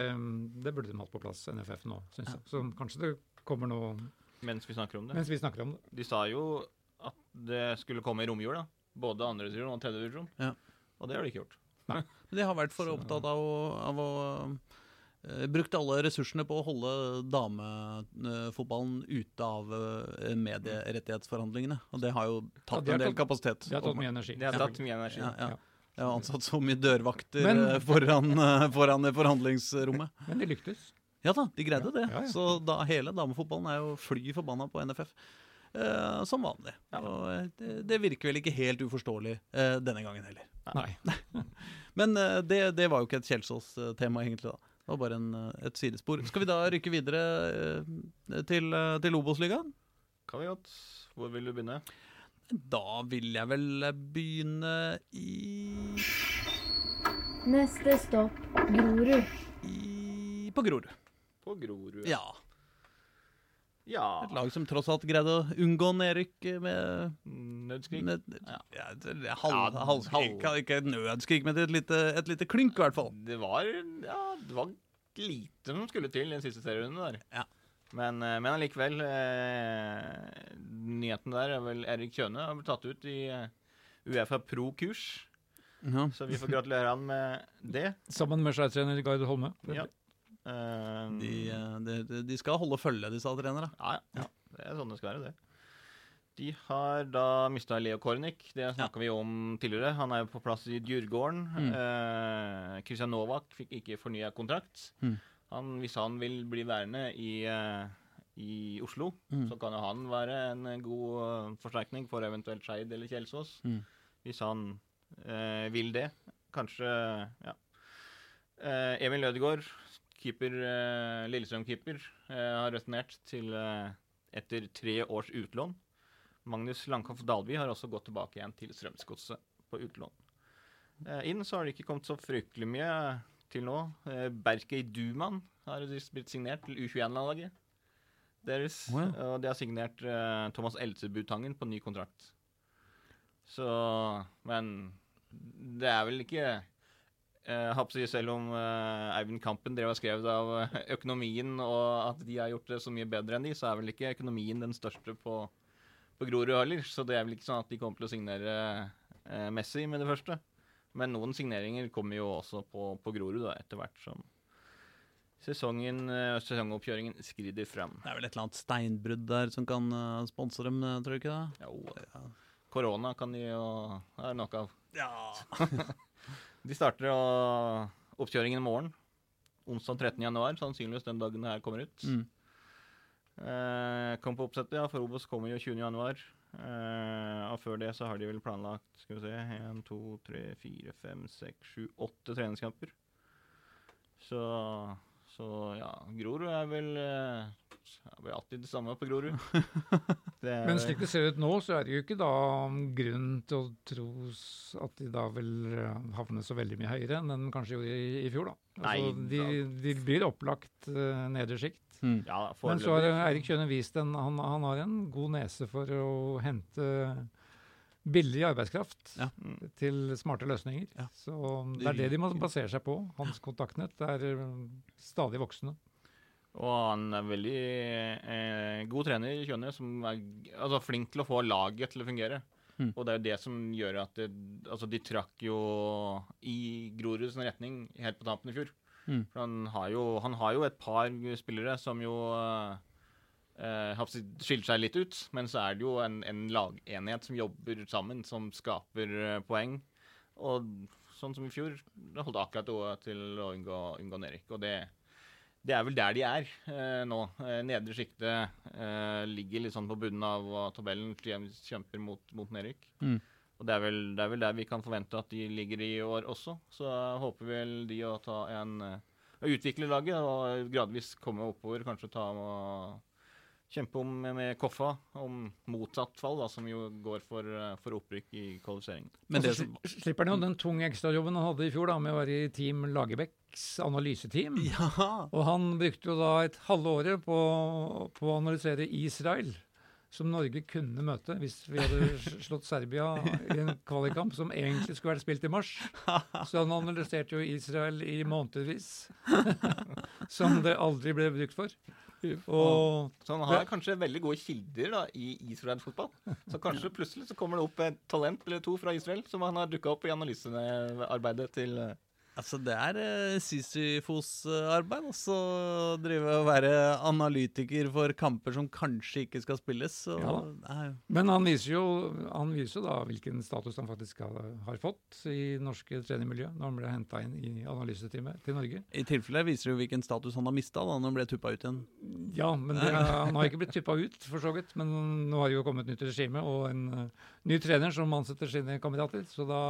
det burde de hatt på plass, NFF nå, syns jeg. Så kanskje det kommer noe Mens vi snakker om det. mens vi snakker om det. De sa jo at det skulle komme i romjula. Både andre divisjon og tredje divisjon. Ja. Og det har de ikke gjort. Men De har vært for opptatt av å, av å eh, Brukt alle ressursene på å holde damefotballen ute av eh, medierettighetsforhandlingene. Og det har jo Ja, tatt de har en del tatt- kapasitet. Det har tatt mye energi. Det har tatt mye energi. Ja, ja. Ja. Jeg har ansatt så mye dørvakter Men- eh, foran, foran det forhandlingsrommet. Men de lyktes. Ja da, de greide det. Ja, ja. Så da, hele damefotballen er jo fly forbanna på NFF. eh, som vanlig. Og det, det virker vel ikke helt uforståelig eh, denne gangen heller. Nei. Men eh, det, det var jo ikke et Kjelsås-tema, egentlig. da. Det var bare en, eh, et sidespor. Skal vi da rykke videre eh, til, eh, til Obos-ligaen? Kan vi godt. Hvor vil du begynne? Da vil jeg vel begynne i, Neste stopp Grorud. i på Grorud. På Grorud. Ja. Ja. Et lag som tross alt greide å unngå nedrykk med, Nødskrik. med Ja. ja, halv, Ja, halvskrik. halv- Ikke et nødskrik, men et lite, et lite klynk, i hvert fall. Det var Ja, det var lite som skulle til i den siste serierunden der. Ja. Men, eh, men allikevel eh, Nyheten der er vel Erik Kjøne har blitt tatt ut i eh, Uefa Pro-kurs. Ja. Så vi får gratulere han med det. Sammen med skeidstrener Gard Holme. Ja. Eh, De, eh, de, de- de skal holde følge, disse trenere. ja, ja. Det er sånn det skal være, det. De har da mista Leo Kornic. Det snakka vi om tidligere. Han er jo på plass i Djurgården. Mm. Eh, Christian Novak fikk ikke fornya kontrakt. Mm. Han, hvis han vil bli værende i, eh, i Oslo, Mm. så kan jo han være en god eh, forsterkning for eventuelt Skeid eller Kjelsås. Mm. Hvis han eh, vil det. Kanskje Ja. Eh, Emil Ødegaard, keeper, eh, Lillestrøm-keeper, eh, har returnert til eh, etter tre års utlån. Magnus Langhoff Dalby har også gått tilbake igjen til Strømsgodset på utlån. Inn så har det ikke kommet så fryktelig mye til nå. Berkey Duman har blitt signert til U21-laget deres. Å, Og de har signert Thomas Elsebutangen på ny kontrakt. Så Men det er vel ikke si, Selv om uh, Eivind Kampen drev og skrev av eh, økonomien, og at de har gjort det så mye bedre enn de, så er vel ikke økonomien den største på, på Grorud heller. Så det er vel ikke sånn at de kommer til å signere uh, Messi med det første. Men noen signeringer kommer jo også på, på Grorud da, etter hvert som sesongen, sesongoppkjøringen skrider fram. Det er vel et eller annet steinbrudd der som kan uh, sponse dem, tror du ikke det? Jo, Ja. korona kan de jo ha nok av. ja. De starter oppkjøringen i morgen. Onsdag 13. januar, sannsynligvis den dagen det her kommer ut. Mm. Eh, kom på oppsettet, ja, for Obos kommer jo 20. januar. Eh, og før det så har de vel planlagt skal vi se, 1, 2, 3, 4, 5, 6, 7, 8 treningskamper. Så, så ja, Grorud er vel, eh, er vel alltid det samme på Grorud. Det er- Men slik det ser ut nå, så er det jo ikke da grunn til å tro at de da vil eh, havne så veldig mye høyere enn de kanskje gjorde i, i fjor, da. Altså, Nei, de, de blir opplagt uh, nedre sjikt. Mm. ja, Men så har. Eirik Kjøne vist en han, han har en god nese for å hente billig arbeidskraft Ja. Til smarte løsninger. Ja. Så det er det de må basere seg på. Hans kontaktnett er eh, stadig voksende. Og han er veldig eh, god trener, i Kjønne, som er altså, flink til å få laget til å fungere. Mm. Og det er jo det som gjør at det, altså, de trakk jo i Groruds retning helt på tampen i fjor. Mm. For han har, jo, han har jo et par spillere som jo eh, har skilt seg litt ut, men så er det jo en, en lagenhet som jobber sammen, som skaper uh, poeng. Og sånn som i fjor, det holdt akkurat å- til å unngå, unngå nedrykk. Og det, det er vel der de er uh, nå. Eh, nedre sjiktet eh, ligger litt sånn på bunnen av tabellen kjemper mot, mot nedrykk. Mm. Og det er, vel, det er vel der vi kan forvente at de ligger i år også. Så håper vel de å ta en eh, å utvikle laget og gradvis komme oppover. Kanskje ta og kjempe om med Koffa om motsatt fall, da, som jo går for, eh, for opprykk i kvalifiseringen. Men det som slipper han jo den tunge ekstrajobben han hadde i fjor da, med å være i Team Lagerbäcks analyseteam. Ja! Og han brukte jo da et halve året på, på å analysere Israel, som Norge kunne møte hvis vi hadde slått Serbia i en kvalikkamp som egentlig skulle vært spilt i mars. Så han analyserte jo Israel i månedsvis, som det aldri ble brukt for. Og Så han har kanskje veldig gode kilder da, i Israel-fotball. Så kanskje plutselig så kommer det opp et talent eller to fra Israel som han har dukka opp i analysearbeidet til Altså, det er uh, Sisyfos-arbeid å drive og være analytiker for kamper som kanskje ikke skal spilles. Så, Ja Men han viser jo han viser jo da hvilken status han faktisk har, har fått i norske trenermiljø når han ble henta inn i analyseteamet til Norge. I tilfelle viser det jo hvilken status han har mista da når han ble tuppa ut igjen. Ja, men det, han har ikke blitt tuppa ut, for så vidt. Men nå har det jo kommet nytt regime og en eh, ny trener som ansetter sine kandidater. Så da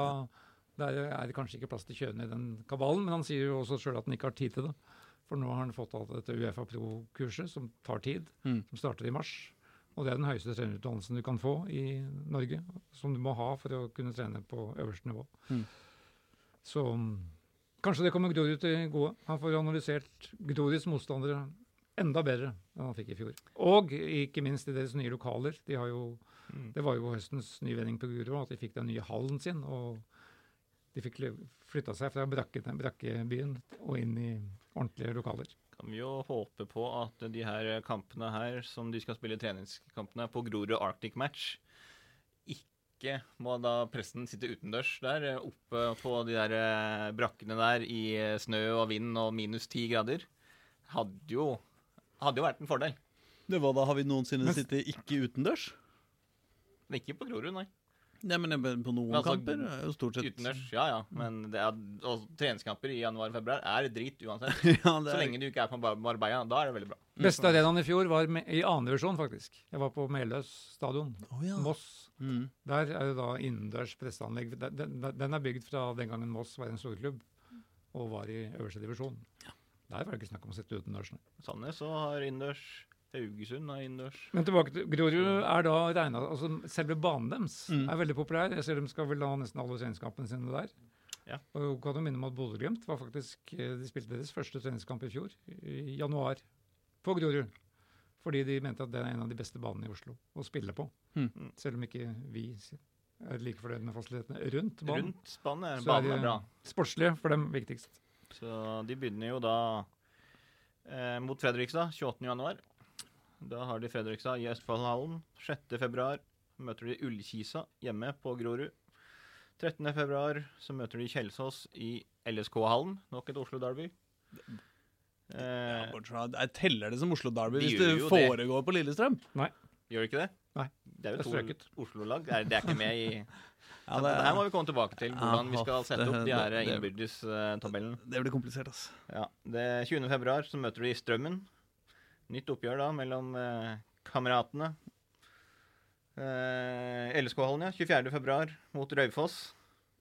der er det kanskje ikke plass til kjønn i den kabalen. Men han sier jo også sjøl at han ikke har tid til det. For nå har han fått alt dette Uefa Pro-kurset, som tar tid. Mm. Som starter i mars. Og det er den høyeste trenerutdannelsen du kan få i Norge. Som du må ha for å kunne trene på øverste nivå. Mm. Så mm, kanskje det kommer Grorud til gode. Han får analysert Groruds motstandere enda bedre enn han fikk i fjor. Og ikke minst i deres nye lokaler. De har jo, Mm. det var jo høstens nyvending på Grorud at de fikk den nye hallen sin. og de fikk flytta seg fra brakkebyen og inn i ordentlige lokaler. Kan vi jo håpe på at de her kampene her, som de skal spille treningskampene på Grorud Arctic Match, ikke må da pressen sitte utendørs der, oppe på de der eh, brakkene der i eh, snø og vind og minus ti grader. Hadde jo, hadde jo vært en fordel. Det var da Har vi noensinne sittet ikke utendørs? Men ikke på Grorud, nei. Nei, men på noen Altså, kamper er jo stort sett Utendørs, ja ja. Men det er, og treningskamper i januar-februar er drit uansett. ja, er... Så lenge du ikke er på Marbella, da er det veldig bra. Beste arenaen i fjor var i annen divisjon, faktisk. Jeg var på Meløs stadion, oh, ja. Moss. Mm. Der er det da innendørs presseanlegg. Den, den, er bygd fra den gangen Moss var en storklubb og var i øverste divisjon. Der var det ikke snakk om å sitte utendørs. Sandnes og har innendørs. Haugesund er innendørs. Men tilbake til Grorud er da regna altså Selve banen deres Mm. er veldig populær. Jeg ser de skal vel ha nesten alle treningskampene sine der. Ja. Og kan jo minne om at Bodø-Glimt var faktisk eh, De spilte deres første treningskamp i fjor, i januar, på Grorud. Fordi de mente at det er en av de beste banene i Oslo å spille på. Mm. Selv om ikke vi er like fornøyd med fasilitetene rundt banen. Rundt banen er Så banen er, er bra. Sportslige for dem viktigst. Så de begynner jo da eh, mot Fredrikstad 28. Da har de Fredrikstad i Østfoldhallen. 6. februar møter de Ullkisa hjemme på Grorud. 13. februar så møter de Kjelsås i LSK-hallen. Nok et Oslo-derby. Ja, Eh, bortsett fra- jeg teller det som Oslo Derby De hvis det foregår det. på Lillestrøm. Nei. gjør det ikke det? Nei. Det er jo to. Oslo-lag. Det, det er ikke med i Ja, det, her må vi komme tilbake til. Hvordan vi skal sette opp de her innbyrdes-tabellen. det blir komplisert, altså. Ja, det 20. februar så møter de Strømmen. Nytt oppgjør da mellom eh, kameratene. Eh, LSK-hallen, ja. 24. februar mot Raufoss.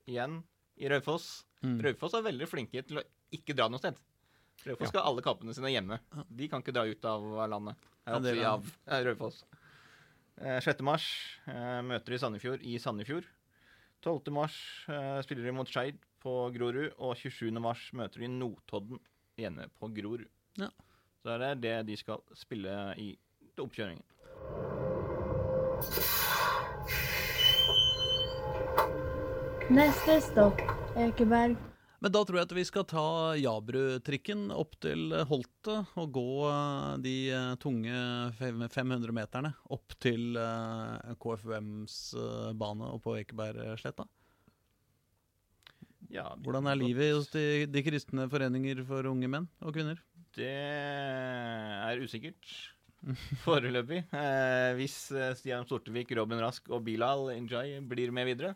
Igjen i Raufoss. Mm. Raufoss er veldig flinke til å ikke dra noe sted. Raufoss skal ha alle kampene sine hjemme. De kan ikke dra ut av landet. Ja, Ja, er- eh, Raufoss. Eh, 6. mars eh, møter i Sandefjord i Sandefjord. 12. mars eh, spiller de mot Skeid på Grorud. Og 27. mars møter de Notodden hjemme på Grorud. Ja. Så det er det de skal spille i oppkjøringen. Neste stopp Ekeberg. Men da tror jeg at vi skal ta Jabru-trikken opp til Holte og gå eh, de eh, tunge 500 meterne opp til eh, KFUMs bane og på Ekebergsletta. Ja, Hvordan er livet hos de, de kristne foreninger for unge menn og kvinner? Det er usikkert. Foreløpig. Eh, hvis eh, Stian Sortevik, Robin Rask og Bilal Injay blir med videre,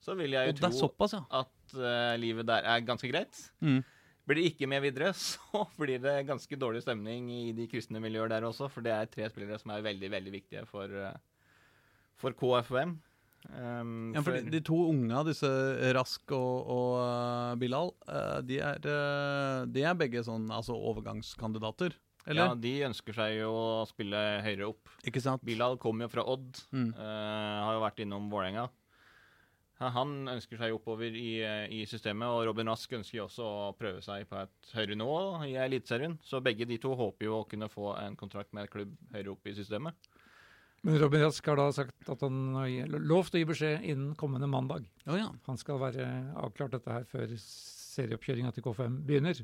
så vil jeg jo tro såpass, ja. at eh, livet der er ganske greit. Mm. Blir de ikke med videre, så blir det ganske dårlig stemning i de kristne miljøer der også, for det er tre spillere som er veldig, veldig viktige for, for KFUM. Um, Ja, for de, de to unge disse, Rask og, og eh, Bilal, eh, de, er, eh, de er begge sånn altså overgangskandidater, ja, de ønsker seg jo å spille høyere opp. Ikke sant? Bilal kommer jo fra Odd. Mm. uh, har jo vært innom Vålerenga. Han ønsker seg oppover i, i systemet, og Robin Rask ønsker jo også å prøve seg på et høyere nivå i Eliteserien. Så begge de to håper jo å kunne få en kontrakt med et klubb høyere opp i systemet. Men Robin Rask har da sagt at han har lovt å gi beskjed innen kommende mandag. Oh, ja. Han skal være avklart dette her før serieoppkjøringa til K5 begynner.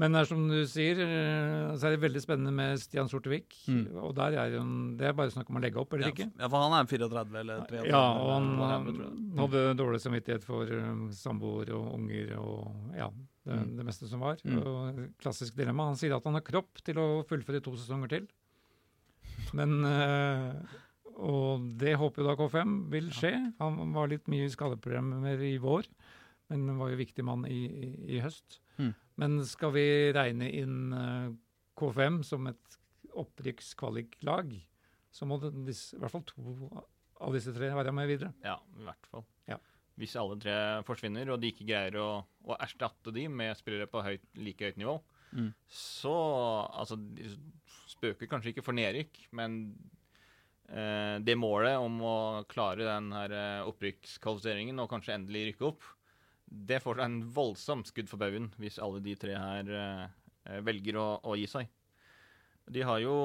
Men er som du sier, eh, så er det veldig spennende med Stian Sortevik. Mm. Og der er jo det er bare snakk om å legge opp, eller Ja, ikke? ja, for han er 34 eller 33? Ja, og han, eller han hadde dårlig samvittighet for um, samboer og unger og ja, det, Mm. det meste som var. Mm. Og klassisk dilemma. Han sier at han har kropp til å fullføre to sesonger til. Men uh, Og det håper jo da K5 vil skje. Han var litt mye i skadeproblemer i vår, men var jo viktig mann i, i, i høst. Mm. Men skal vi regne inn uh, K5 som et opprykkskvaliklag, så må disse, i hvert fall to av disse tre være med videre. Ja, i hvert fall. Ja. Hvis alle tre forsvinner, og de ikke greier å, å erstatte de med spillere på høyt, like høyt nivå, Mm. så Altså, spøker kanskje ikke for nedrykk, men eh, det målet om å klare den her eh, opprykkskvalifiseringen og kanskje endelig rykke opp, det får seg en voldsom skudd for baugen hvis alle de tre her eh, velger å, å gi seg. De har jo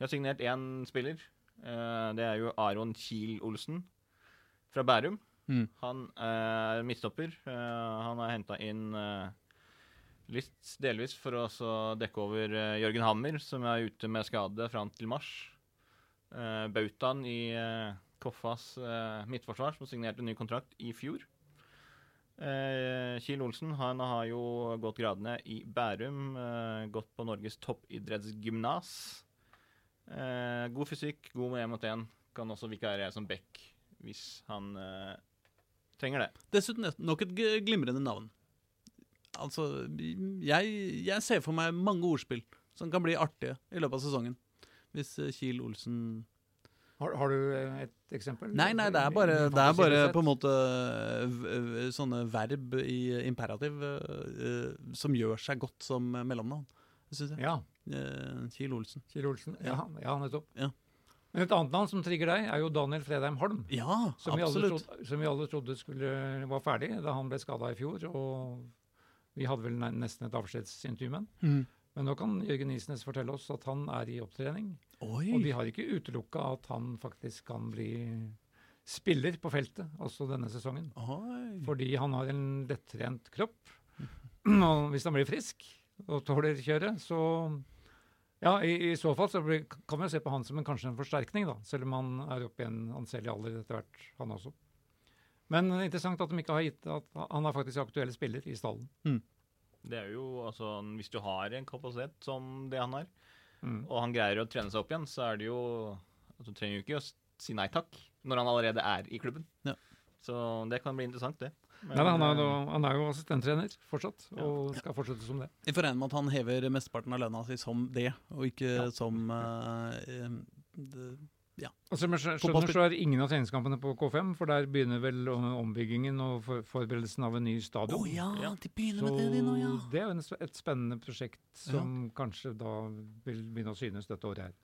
de har signert én spiller. Eh, det er jo Aron Kiel-Olsen fra Bærum. Mm. Han er midtstopper. Eh, han har henta inn eh, litt delvis for å dekke over eh, Jørgen Hammer, som er ute med skade fram til mars. Uh, Bautaen i eh, Koffas eh, midtforsvar, som signerte ny kontrakt i fjor. Kiel Olsen han har jo gått gradene i Bærum, eh, gått på Norges toppidrettsgymnas. Eh, god fysikk, god med én mot én. Kan også vikarere som back hvis han eh, trenger det. Dessuten nok et glimrende navn. Altså, jeg, jeg ser for meg mange ordspill som kan bli artige i løpet av sesongen. Hvis eh, Kiel Olsen Har, har du eh, et eksempel? Nei, nei, det er bare, det er bare på en måte v- sånne verb i imperativ eh, som gjør seg godt som mellomnavn, syns jeg. Ja, Eh, Kiel Olsen. Kiel Olsen. Ja, ja nettopp. Ja. Men et annet navn som trigger deg, er jo Daniel Fredheim Holm. Ja, Som vi, absolutt. trodde, som vi alle trodde skulle var ferdig da han ble skada i fjor. Og vi hadde vel nesten et avskjedsintervju med ham. Mm. Men nå kan Jørgen Isnes fortelle oss at han er i opptrening. Oi! Og vi har ikke utelukka at han faktisk kan bli spiller på feltet også denne sesongen. Oi. Fordi han har en lettrent kropp. Og hvis han blir frisk og tåler kjøret, så Ja, i, i så fall så blir, kan vi jo se på han som en, kanskje en forsterkning, da. Selv om han er oppe i en anselig alder etter hvert, han også. Men interessant at de ikke har gitt at han er faktisk aktuelle spiller i stallen. Det er jo altså Hvis du har en kapasitet som det han har, Mm. og han greier å trene seg opp igjen, så er det jo altså, Du trenger jo ikke å si nei takk når han allerede er i klubben. Ja. Så det kan bli interessant, det. Men, Nei, han, er, jo- han er jo assistenttrener fortsatt, og skal fortsette som det. Vi får regne med at han hever mesteparten av lønna si som det, og ikke Ja. som uh, eh, det, Altså, men skjønner så er ingen av treningskampene på K5, for der begynner vel ombyggingen og for, forberedelsen av en ny stadion. stadion. ja, Ja. de begynner Så med det de nå, ja. det er jo et spennende prosjekt som kanskje da vil begynne å synes dette året her.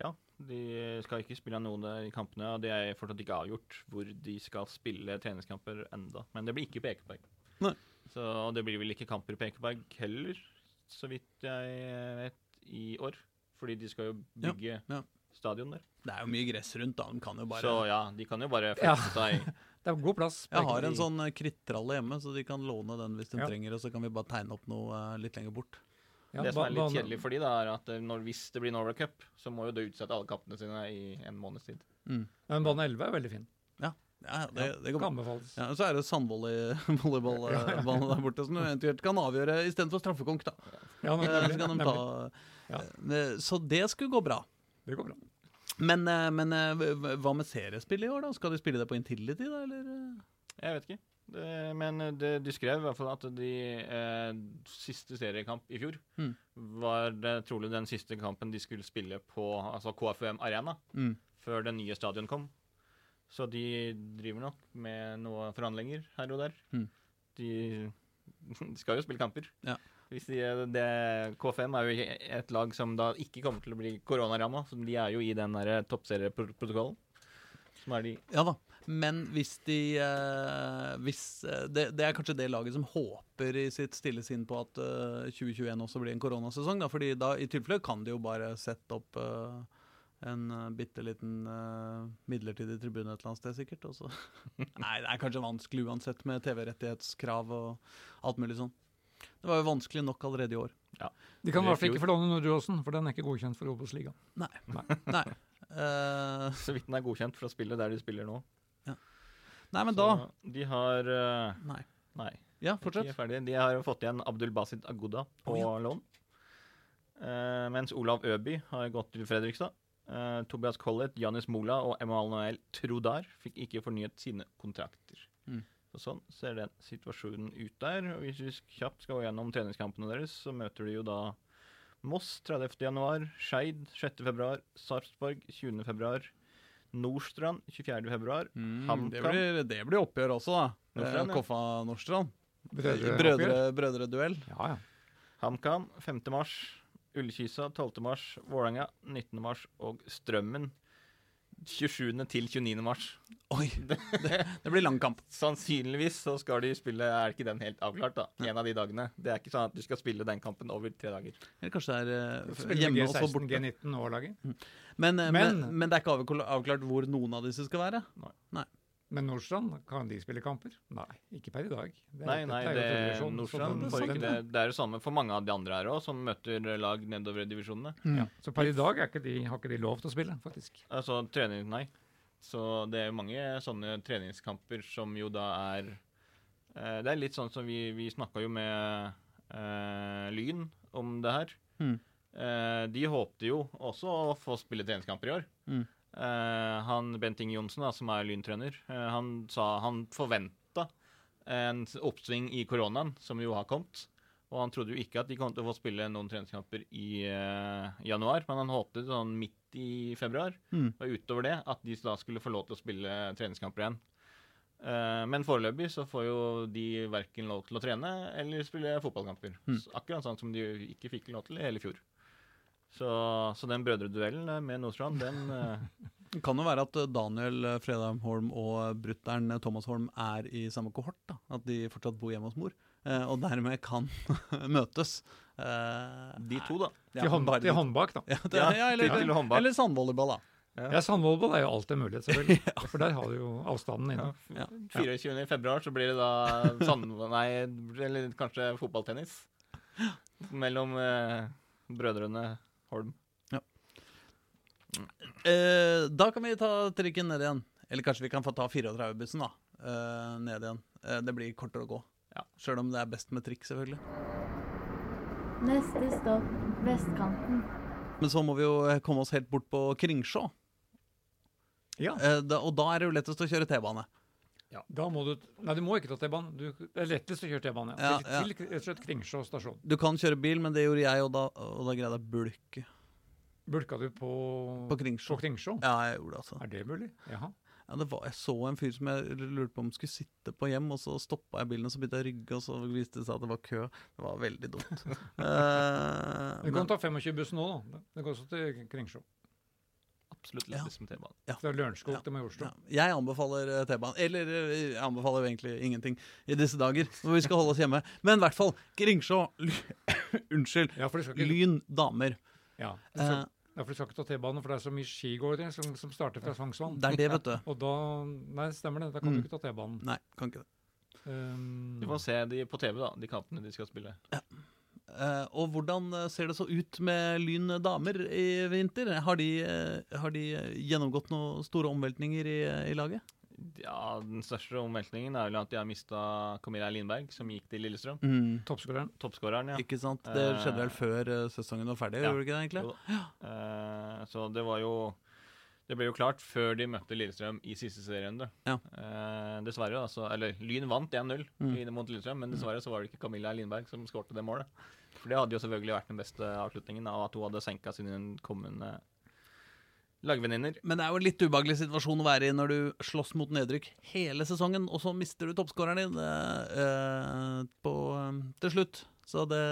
Ja, de skal ikke spille noen av de kampene, og det er fortsatt ikke avgjort hvor de skal spille treningskamper enda. Men det blir ikke på Ekeberg. Nei. Så det blir vel ikke kamper på Ekeberg heller, så vidt jeg vet, i år. Fordi de skal jo Ja, bygge ja. Stadion der. Det er jo mye gress rundt, da. De kan jo bare Så ja, de kan jo bare Ja. flytte seg. Det er god plass. Jeg har en sånn eh, krittralle hjemme, så de kan låne den hvis de Ja. trenger, og så kan vi bare tegne opp noe eh, litt lenger bort. ja, det som er litt kjedelig for de da, er at eh, når, hvis det blir Norway Cup, så må jo det utsette alle kampene sine i en måneds tid. Mm. Men bane 11 er veldig fin. Ja, ja det, det. Kan anbefales. Ja, så er det sandvolleyballbane der borte, som du eventuelt kan avgjøre istedenfor straffekonk. da. Ja, men, Så, kan de ta, Ja. Så det skulle gå bra. Det går bra. Men, eh, men eh, hva med seriespill i år, da? Skal de spille det på Intility, da, eller? Jeg vet ikke. Det, men det, de skrev i hvert fall at de eh, siste seriekamp i fjor Mm. var det trolig den siste kampen de skulle spille på altså KFUM Arena Mm. før det nye stadion kom. Så de driver nok med noen forhandlinger her og der. Mm. De, de skal jo spille kamper. Ja. Hvis de, det, KFM er jo et lag som da ikke kommer til å bli koronaramma, så de er jo i den der toppserieprotokollen. Som er de Ja da. Men hvis de eh, hvis, eh, det, det er kanskje det laget som håper i sitt stille sinn på at eh, 2021 også blir en koronasesong. Da, fordi da i tilfelle kan de jo bare sette opp eh, en uh, bitte liten eh, midlertidig tribune et eller annet sted, sikkert. Nei, det er kanskje vanskelig uansett med TV-rettighetskrav og alt mulig sånn. Det var jo vanskelig nok allerede i år. De kan i Det er hvert fall ikke få låne Nordåsen, for den er ikke godkjent for Obos-ligaen. Nei. Nei. Eh, Så vidt den er godkjent for å spille der de spiller nå. nei, men da de har uh... Nei. Nei. Ja, De fortsett. er. De har fått igjen Abdul Basit Aguda på oh, ja. lån. Uh, mens Olav Øby har gått til Fredrikstad. Eh, Tobias Collett, Janis Mola og Emanuel Trudar fikk ikke fornyet sine kontrakter. Mm. Så sånn ser den situasjonen ut der. Og hvis vi kjapt skal gå gjennom treningskampene deres, så møter de jo da Moss 30. januar, Skeid 6. februar, Sarpsborg 20. februar, Nordstrand 24. februar, Mm, HamKam. det, blir, det blir oppgjør også, da. Nordstrand, Eh, ja. Koffa Nordstrand. Brødre- Brødre, brødreduell. Ja, ja. HamKam 5. mars, Ullkisa 12. mars, Vålerenga 19. mars og Strømmen 27. til 29. mars. Oi! Det, det blir lang kamp. Sannsynligvis så skal de spille Er ikke den helt avklart, da? En av de dagene. Det er ikke sånn at du skal spille den kampen over tre dager. Eller kanskje det er uh, hjemme og så G16, borte. G19 og A-laget. Men, eh, men, Men- men det er ikke avklart hvor noen av disse skal være. Men Nordstrand, kan de spille kamper? Nei, ikke per i dag. Det er- Nei, nei, det, Nordstrand får ikke det. Det er det samme for mange av de andre her òg, som møter lag nedover i divisjonene. Ja. Så per i dag er ikke de, har ikke de lov til å spille, faktisk. Altså trening, nei. Så det er jo mange sånne treningskamper som jo da er eh, Det er litt sånn som vi, vi snakka jo med eh, Lyn om det her. Mm. Eh, de håpte jo også å få spille treningskamper i år. Mm. Eh, han Bent Inge Johnsen, da, som er Lyn-trener, eh, han sa han forventa en oppsving i koronaen, som jo har kommet. Og han trodde jo ikke at de kom til å få spille noen treningskamper i uh, januar, men han håpte sånn midt i februar, Mm. og utover det at de da skulle få lov til å spille treningskamper igjen. Men foreløpig så får jo de verken lov til å trene eller spille fotballkamper. Mm. Akkurat sånn som de ikke fikk lov til i hele fjor. Så, så den brødreduellen eh, med Nordstrand, den eh, Det kan jo være at eh, Daniel Fredheim Holm og brutter'n Thomas Holm er i samme kohort. da. At de fortsatt bor hjemme hos mor. og dermed kan møtes. Eh, De to, da. ja, til, hånd, til håndbak, da. Ja, det, Ja, ja, eller, til- til eller sandvolleyball, da. Ja, Sandvolleyball er jo alltid en mulighet, selvfølgelig. For der har du jo avstanden inne. Ja. 24. februar så blir det da sand... Nei, eller kanskje fotballtennis. Mellom eh, brødrene Holm. Eh, da kan vi ta trikken ned igjen. Eller kanskje vi kan få ta 34-bussen da, eh, ned igjen. Eh, det blir kortere å gå. Ja. Sjøl om det er best med trikk, selvfølgelig. Neste stopp vestkanten. Men så må vi jo eh, komme oss helt bort på Kringsjå. Ja, Eh, da, og da er det jo lettest å kjøre T-bane. Da må du Nei, du må ikke ta T-banen. Det er lettest å kjøre T-banen. Ja, Ja. ja. Til, rett og slett Kringsjå stasjon. Du kan kjøre bil, men det gjorde jeg, og da, og da greide jeg bulke. Bulka du på, På Kringsjå. På Kringsjå? Ja, jeg gjorde det, altså. Er det mulig? Jaha. Ja, det var, jeg så en fyr som jeg lurte på om skulle sitte på hjem, og så stoppa jeg bilen, og så begynte jeg å rygge, og så viste det seg at det var kø. Det var veldig dumt. uh, Du kan men, ta 25-bussen nå, da. Det går også til Kringsjå. Absolutt Ja. lettest med T-banen. Fra Lørenskog Ja. til Majorstua. ja, jeg anbefaler eh, T-banen. Eller eh, jeg anbefaler jo egentlig ingenting i disse dager, hvor vi skal holde oss hjemme. Men i hvert fall, Kringsjå Unnskyld. Ja, for de skal ikke, Lyn damer. ja, skal, Eh, ja, for de skal ikke ta T-bane, for det er så mye skigåere som, som starter fra Sognsvann. det er det, vet du. Og da Nei, stemmer det. Da kan Mm. du ikke ta T-banen. Nei, kan ikke det. Um, du får se de på TV, da, de kampene de skal spille. Eh, og hvordan eh, ser det så ut med Lyn damer i vinter? Har de, eh, har de eh, gjennomgått noen store omveltninger i, i laget? Ja, Den største omveltningen er vel at de har mista Camilla Lindberg, som gikk til Lillestrøm. Mm. Toppskåreren. Toppskåreren, ja. Ikke sant? Det skjedde vel før eh, sesongen var ferdig? Ja. gjorde det ikke det egentlig? Jo da. Eh, så det var jo Det ble jo klart før de møtte Lillestrøm i siste serierunde. Ja. Uh, dessverre, altså. Eller Lyn vant 1-0 Mm. mot Lillestrøm, men dessverre så var det ikke Camilla Lindberg som skårte det målet. For det hadde jo selvfølgelig vært den beste avslutningen av at hun hadde senka sine kommende lagvenninner. Men det er jo en litt ubehagelig situasjon å være i når du slåss mot nedrykk hele sesongen, og så mister du toppskåreren din eh, eh, på, eh, til slutt. Så det,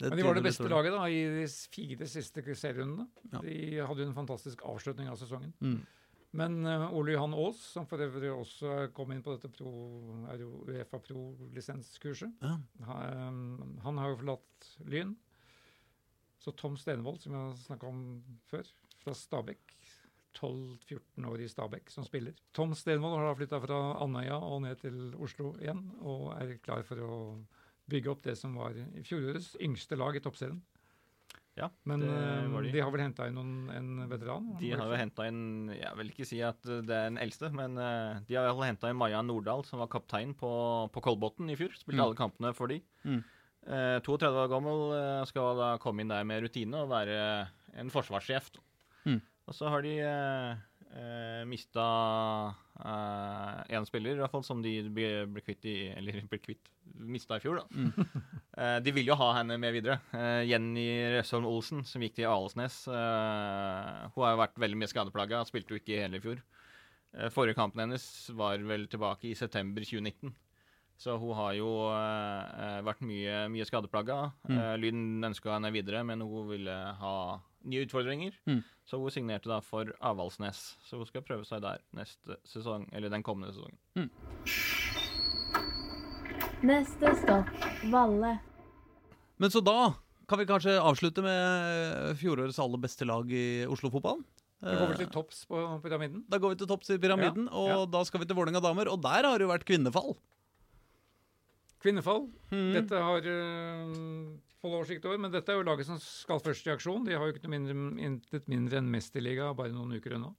det Men de var det beste laget da, i de fire siste serierundene. Ja. De hadde jo en fantastisk avslutning av sesongen. Mm. Men eh, Ole Johan Aas, som for øvrig også kom inn på dette pro, Uefa pro-lisenskurset, Ja. han, han har jo forlatt Lyn. Så Tom Stenvold, som jeg har snakka om før, fra Stabekk. 12-14 år i Stabekk som spiller. Tom Stenvold har da flytta fra Andøya og ned til Oslo igjen, og er klar for å bygge opp det som var i fjorårets yngste lag i toppserien. Ja, Men det eh, var de. de har vel henta inn noen, en veteran? De har jo henta inn Jeg vil ikke si at det er den eldste, men eh, de har henta inn Maja Nordahl, som var kaptein på, på Kolbotn i fjor. Spilte Mm. alle kampene for de. Mm. Eh, 32 år gammel eh, skal da komme inn der med rutine og være en forsvarssjef. Mm. Og så har de eh, eh, mista én spiller, i hvert fall, som de ble, ble kvitt i Eller ble kvitt Mista i fjor, da. Mm. uh, de ville jo ha henne med videre. Uh, Jenny Røsholm Olsen, som gikk til Alesnes. eh, hun har jo vært veldig mye skadeplaga, spilte jo ikke hele i fjor. Eh, forrige kampen hennes var vel tilbake i september 2019. Så hun har jo eh, eh, vært mye, mye skadeplaga. Mm. Eh, Lyn ønska henne videre, men hun ville ha nye utfordringer. Mm. Så hun signerte da for Avaldsnes. Så hun skal prøve seg der neste sesong, eller den kommende sesongen. Neste stopp Valle. Men så da kan vi kanskje avslutte med fjorårets aller beste lag i Oslo-fotballen. Vi går Eh, til topps på pyramiden? Da går vi til topps i pyramiden, og ja. da skal vi til Vålerenga damer. Og der har det jo vært kvinnefall. Kvinnefall. Mm. Dette har uh, full oversikt over, men dette er jo laget som skal først i aksjon. De har jo ikke noe mindre, intet mindre enn Mesterliga bare noen uker unna.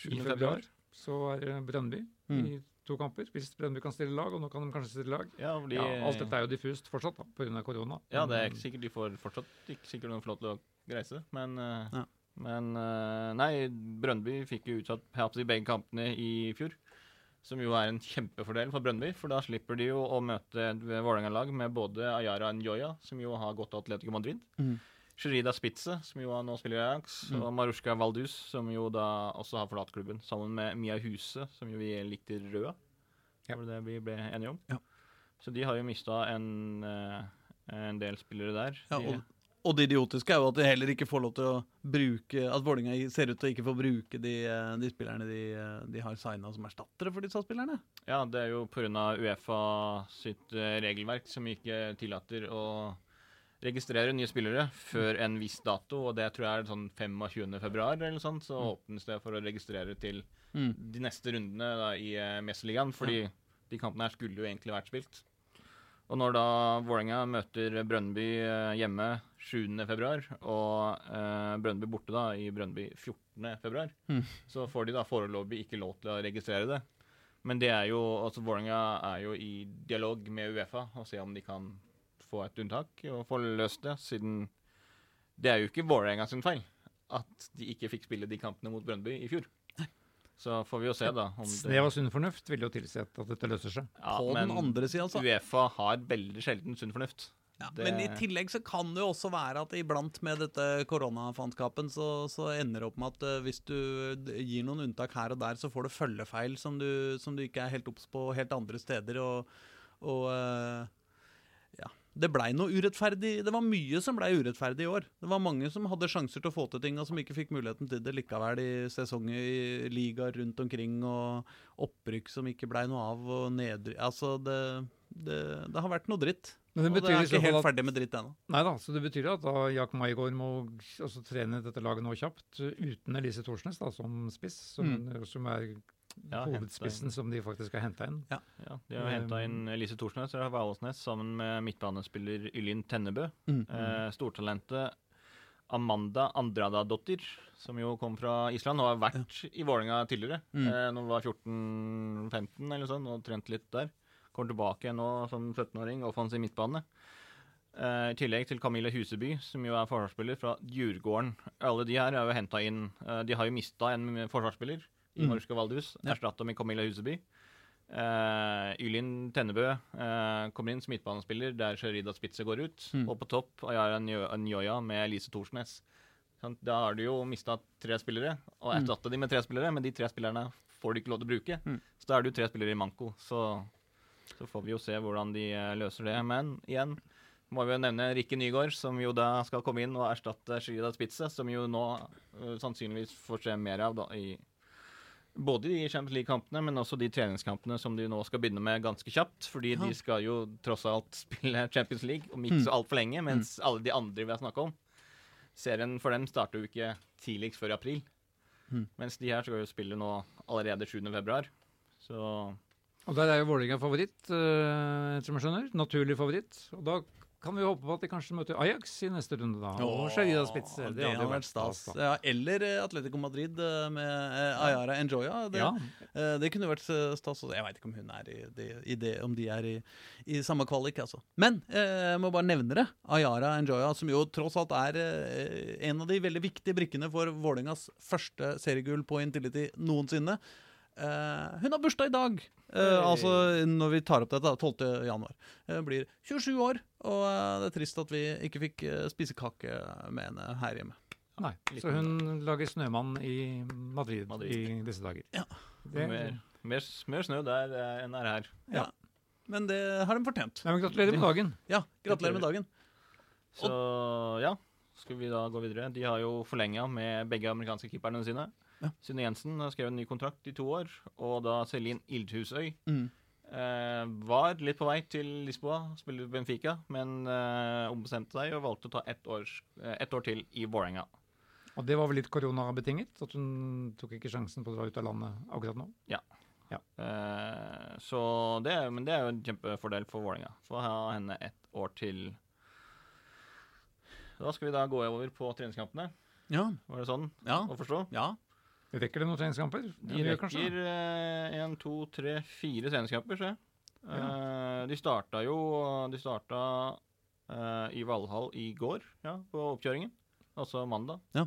7. I februar så er det Brøndby Mm. i to kamper. Hvis Brøndby kan stille lag, og nå kan de kanskje stille lag. Ja, fordi, Ja, alt dette er jo diffust fortsatt pga. korona. Ja, det er ikke sikkert de får fortsatt ikke sikkert de får lov til å reise, men eh, Ja. Men eh, nei, Brøndby fikk jo utsatt si, begge kampene i fjor. Som jo er en kjempefordel for Brøndby, for da slipper de jo å møte et Vålerenga-lag med både Ayara Njoya, som jo har gått til Atletico Madrid, Mhm. Sherida Spitze, som jo nå spiller i Ajax, mm. og Marushka Valdus, som jo da også har forlatt klubben, sammen med Mia Huse, som jo vi likte rød. Ja. Var det det vi ble enige om? Ja. Så de har jo mista en, eh, en del spillere der. Ja, og, og det idiotiske er jo at de heller ikke får lov til å bruke At Vålinga ser ut til å ikke få bruke de, eh, de spillerne de, eh, de har signa som erstattere for disse spillerne. Ja, det er jo pga. Uefa sitt eh, regelverk som ikke tillater å registrere nye spillere før en viss dato, og det tror jeg er sånn 25. februar eller noe sånt, så Mm. åpnes det for å registrere til Mm. de neste rundene da, i Mesterligaen, fordi de kampene her skulle jo egentlig vært spilt. Og når da Vålerenga møter Brøndby eh, hjemme 7. februar, og eh, Brøndby borte da i Brøndby 14. februar, Mm. så får de da foreløpig ikke lov til å registrere det. Men det er jo, altså Vålerenga er jo i dialog med Uefa og se om de kan få et unntak og få løst det, siden det er jo ikke Vålerenga sin feil at de ikke fikk spille de kampene mot Brøndby i fjor. Så får vi jo se, da. Om Snev var sunn fornuft vil jo tilsi at at dette løser seg. ja, På den andre sida, altså. Uefa har veldig sjelden sunn fornuft. Ja, Det- Men i tillegg så kan det jo også være at iblant med dette koronafanskapen så, så ender det opp med at eh, hvis du gir noen unntak her og der, så får du følgefeil som du, som du ikke er helt obs på helt andre steder. Og, og eh, ja. Det blei noe urettferdig Det var mye som blei urettferdig i år. Det var mange som hadde sjanser til å få til ting, og som ikke fikk muligheten til det likevel i sesonger i ligaer rundt omkring, og opprykk som ikke blei noe av, og nedrykk Altså, det, det, det har vært noe dritt. Men det og det er ikke helt at ferdig med dritt ennå. Nei da, så det betyr at da Jack Maigård må altså, trene dette laget nå kjapt, uten Elise Thorsnes da, som spiss, som, Mm. som er Ja, hovedspissen inn. som de faktisk har henta inn. Ja, De har henta Um, inn Elise Thorsnes fra Valesnes sammen med midtbanespiller Ylin Tennebø. Mm. Eh, stortalentet Amanda Andradadottir, som jo kom fra Island og har vært i Vålerenga tidligere. Mm. Eh, når hun var 14-15 eller sånn, og trent litt der. Kommer tilbake nå som 17-åring, offensiv midtbane. Eh, I tillegg til Camille Huseby, som jo er forsvarsspiller fra Djurgården. Alle de her er jo henta inn eh, De har jo mista en forsvarsspiller i Mm. Mariska Valdhus. Ja. Erstatta med Camilla Huseby. Uh, Ylin Tennebø uh, kommer inn som midtbanespiller der Sherida Spitze går ut. Mm. Og på topp Ayara Njo- Njoya med Elise Thorsnes. Sånn, Da har du jo mista tre spillere, og Mm. erstatta de med tre spillere, men de tre spillerne får du ikke lov til å bruke. Mm. Så da er du tre spillere i manko. Så, så får vi jo se hvordan de eh, løser det. Men igjen må vi jo nevne Rikke Nygaard, som jo da skal komme inn og erstatte Sherida Spitze, som jo nå eh, sannsynligvis får se mer av da i både de Champions League-kampene, men også de treningskampene som de nå skal begynne med ganske kjapt. Fordi Ja. de skal jo tross alt spille Champions League om ikke Mm. så altfor lenge. Mens alle de andre vi har snakka om Serien for dem starter jo ikke tidligst før i april. Mm. Mens de her skal jo spille nå allerede 7. februar. Så Og der er jo Vålerenga favoritt, uh, som jeg skjønner. Naturlig favoritt. Og da kan vi håpe på at de kanskje møter Ajax i neste runde, da. Og Sherida Spitz. Det, hadde vært stas. Ja, eller eh, Atletico Madrid eh, med eh, Ayara Enjoya. Det, Ja. eh, det kunne vært eh, stas. Jeg veit ikke om hun er i det, i det om de er i, i samme kvalik, altså. Men eh, jeg må bare nevne det. Ayara Enjoya, som jo tross alt er eh, en av de veldig viktige brikkene for Vålerengas første seriegull på Intility noensinne. Eh, hun har bursdag i dag, Uh, Hey. altså når vi tar opp dette, 12. januar. Hun blir 27 år, og eh, det er trist at vi ikke fikk eh, spise kake med henne her hjemme. Nei. Så hun lager snømann i Madrid, Madrid. i disse dager. Ja. Det, mer, mer, mer snø der eh, enn er her. Ja. Men det har de fortjent. Nei, men gratulerer med dagen. Ja, Gratulerer med dagen. Så ja, skal vi da gå videre. De har jo forlenga med begge amerikanske keeperne sine. Ja. Synne Jensen har skrevet en ny kontrakt i to år, og da Celine Ildhusøy Mm. eh, var litt på vei til Lisboa, spiller i Benfica, men eh, ombestemte seg og valgte å ta ett, års, eh, ett år til i Vålerenga. Og det var vel litt koronabetinget? At hun tok ikke sjansen på å dra ut av landet akkurat nå? Eh, så det, men det er jo en kjempefordel for Vålerenga. Få ha henne ett år til. Da skal vi da gå over på treningskampene. Ja. Var det sånn Ja. å forstå? ja. Rekker det noen treningskamper? De Ja, rekker én, to, tre, fire treningskamper, se. Uh, de starta jo De starta uh, i Valhall i går, ja, på oppkjøringen. Altså mandag. Ja.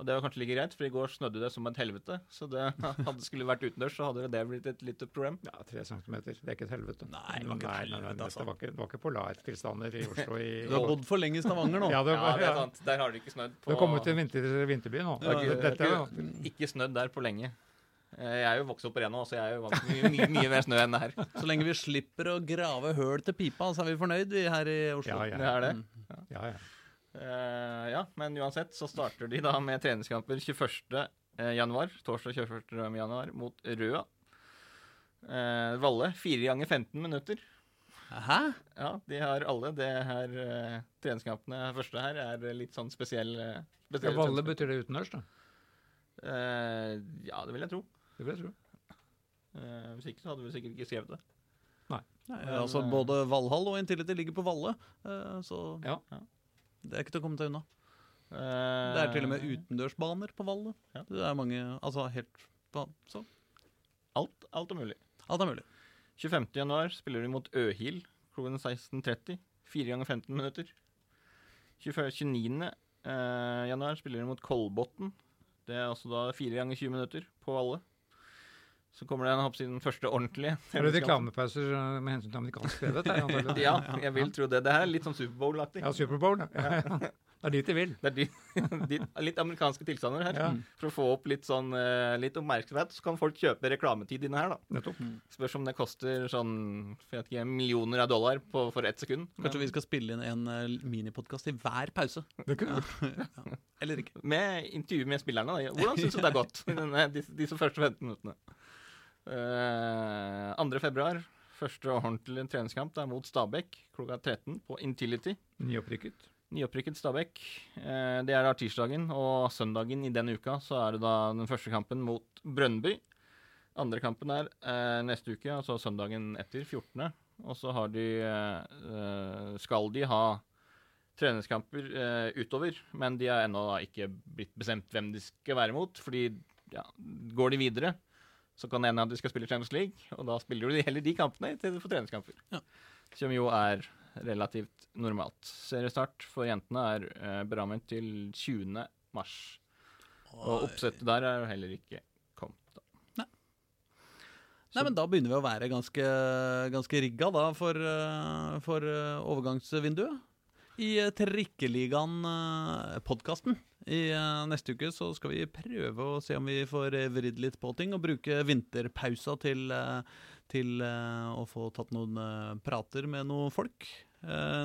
Og det var kanskje like greit, for i går snødde det som et helvete. Så det hadde det skulle vært utendørs, så hadde det blitt et lite problem. Ja, tre centimeter. Det er ikke et helvete. Nei, det var ikke et helvete, altså. Det var ikke, det var ikke polartilstander i Oslo i Du har bodd for lenge i Stavanger nå. Ja, det, Ja, det er sant. Der har det ikke snødd på Du har kommet til vinter, vinterby nå. Ja, ikke, Dette, ikke, ikke snødd der på lenge. Eh, Jeg er jo vokst opp på Rena, så jeg er jo vant til mye, mye, mye mer snø enn det her. Så lenge vi slipper å grave høl til pipa, så er vi fornøyd vi her i Oslo. Ja, ja. Det er det. Mm. ja, ja. Eh, ja, men uansett så starter de da med treningskamper 21. eh, januar, torsdag 21. januar, mot Røa. Uh, Valle, fire ganger 15 minutter. Hæ? Ja, de har alle. Det her uh, treningskampene første her er litt sånn spesiell ja Valle betyr det utendørs, da. Eh, ja, det vil jeg tro. Det vil jeg tro. Eh, hvis ikke så hadde vi sikkert ikke skrevet det. Nei, Nei, altså Både Valhall og Intility ligger på Valle, så Ja. Det er ikke til å komme til unna. Eh, Det er til og med utendørsbaner på Valle. Ja. Det er mange Altså helt Så alt, alt er mulig. alt er mulig. 25. januar spiller de mot Øhil klokken 16.30. 4 ganger 15 minutter. 24, 29. Eh, januar spiller de mot Kolbotn. Det er altså da 4 ganger 20 minutter på alle. Så kommer det en, hopp den første ordentlige. Er det reklamepauser eh, med hensyn til amerikansk TV? Ja, jeg vil tro det. Det her er litt sånn Superbowl-aktig. Ja, Superbowl. Ja, ja. Det er dit de vil. Det er de, litt amerikanske tilstander her. Ja. For å få opp litt sånn eh, litt oppmerksomhet, så kan folk kjøpe reklametid inne her, da. Nettopp. Spørs om det koster sånn jeg vet ikke, millioner av dollar på, for ett sekund. Kanskje vi skal spille inn en uh, minipodkast i hver pause? Det kunne du gjort. Eller ikke? Med intervju med spillerne. Da. Hvordan syns du det har gått disse, disse første 15 minuttene? Uh, 2. februar, første ordentlige treningskamp det er mot Stabæk klokka 13 på Intility. Nyopprykket. Nyopprykket Stabæk. Eh, det er da tirsdagen, og søndagen i den uka så er det da den første kampen mot Brønnby. Andre kampen er eh, neste uke, altså søndagen etter, 14. Og så har de eh, Skal de ha treningskamper eh, utover, men de har ennå ikke blitt bestemt hvem de skal være mot. Fordi ja, går de videre, så kan det hende at du skal spille Champions League, og da spiller du heller de kampene til du får treningskamper. Ja. Som jo er relativt normalt. Seriestart for jentene er eh, berammet til 20. mars. Og oppsettet der er jo heller ikke kommet. Da. Nei, men Da begynner vi å være ganske, ganske rigga da for, eh, for eh, overgangsvinduet. I uh, Uh, i eh, neste uke så skal vi prøve å se om vi får eh, vridd litt på ting og bruke vinterpausa til, uh, til uh, å få tatt noen prater med noen folk.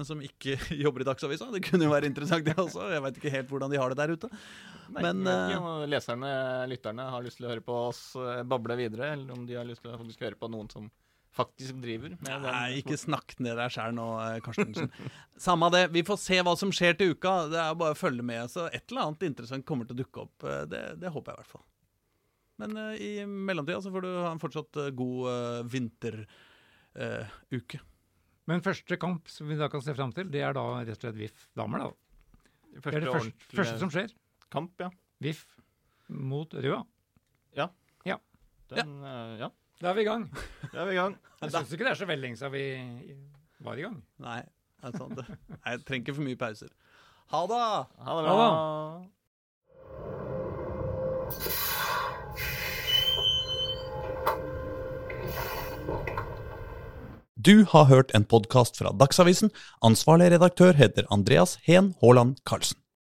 som ikke jobber i Dagsavisa. Det kunne jo være interessant, det også. Jeg veit ikke helt hvordan de har det der ute. Nei, Men, ikke leserne, lytterne, har lyst til å høre på oss bable videre, eller om de har lyst til å høre på noen som faktisk driver med den. Nei, ikke snakk ned deg sjæl nå, eh, Karstensen. Samme det. Vi får se hva som skjer til uka. Det er bare å følge med. Så et eller annet interessant kommer til å dukke opp. Eh, Det, det håper jeg i hvert fall. Men uh, i mellomtida så får du ha en fortsatt god uh, vinteruke. Men første kamp som vi da kan se fram til, det er da rett og slett VIF damer. da. Det er det første, første som skjer. kamp, ja. VIF mot Røa. Den, ja. ja. Da er vi i gang. Da er vi i gang. Jeg syns ikke det er så veldig lenge siden vi var i gang. Nei, det er sant. det. Nei, Jeg trenger ikke for mye pauser. Ha det! Ha det Ha bra. Du har hørt en podkast fra Dagsavisen. Ansvarlig redaktør heter Andreas Heen Haaland Karlsen.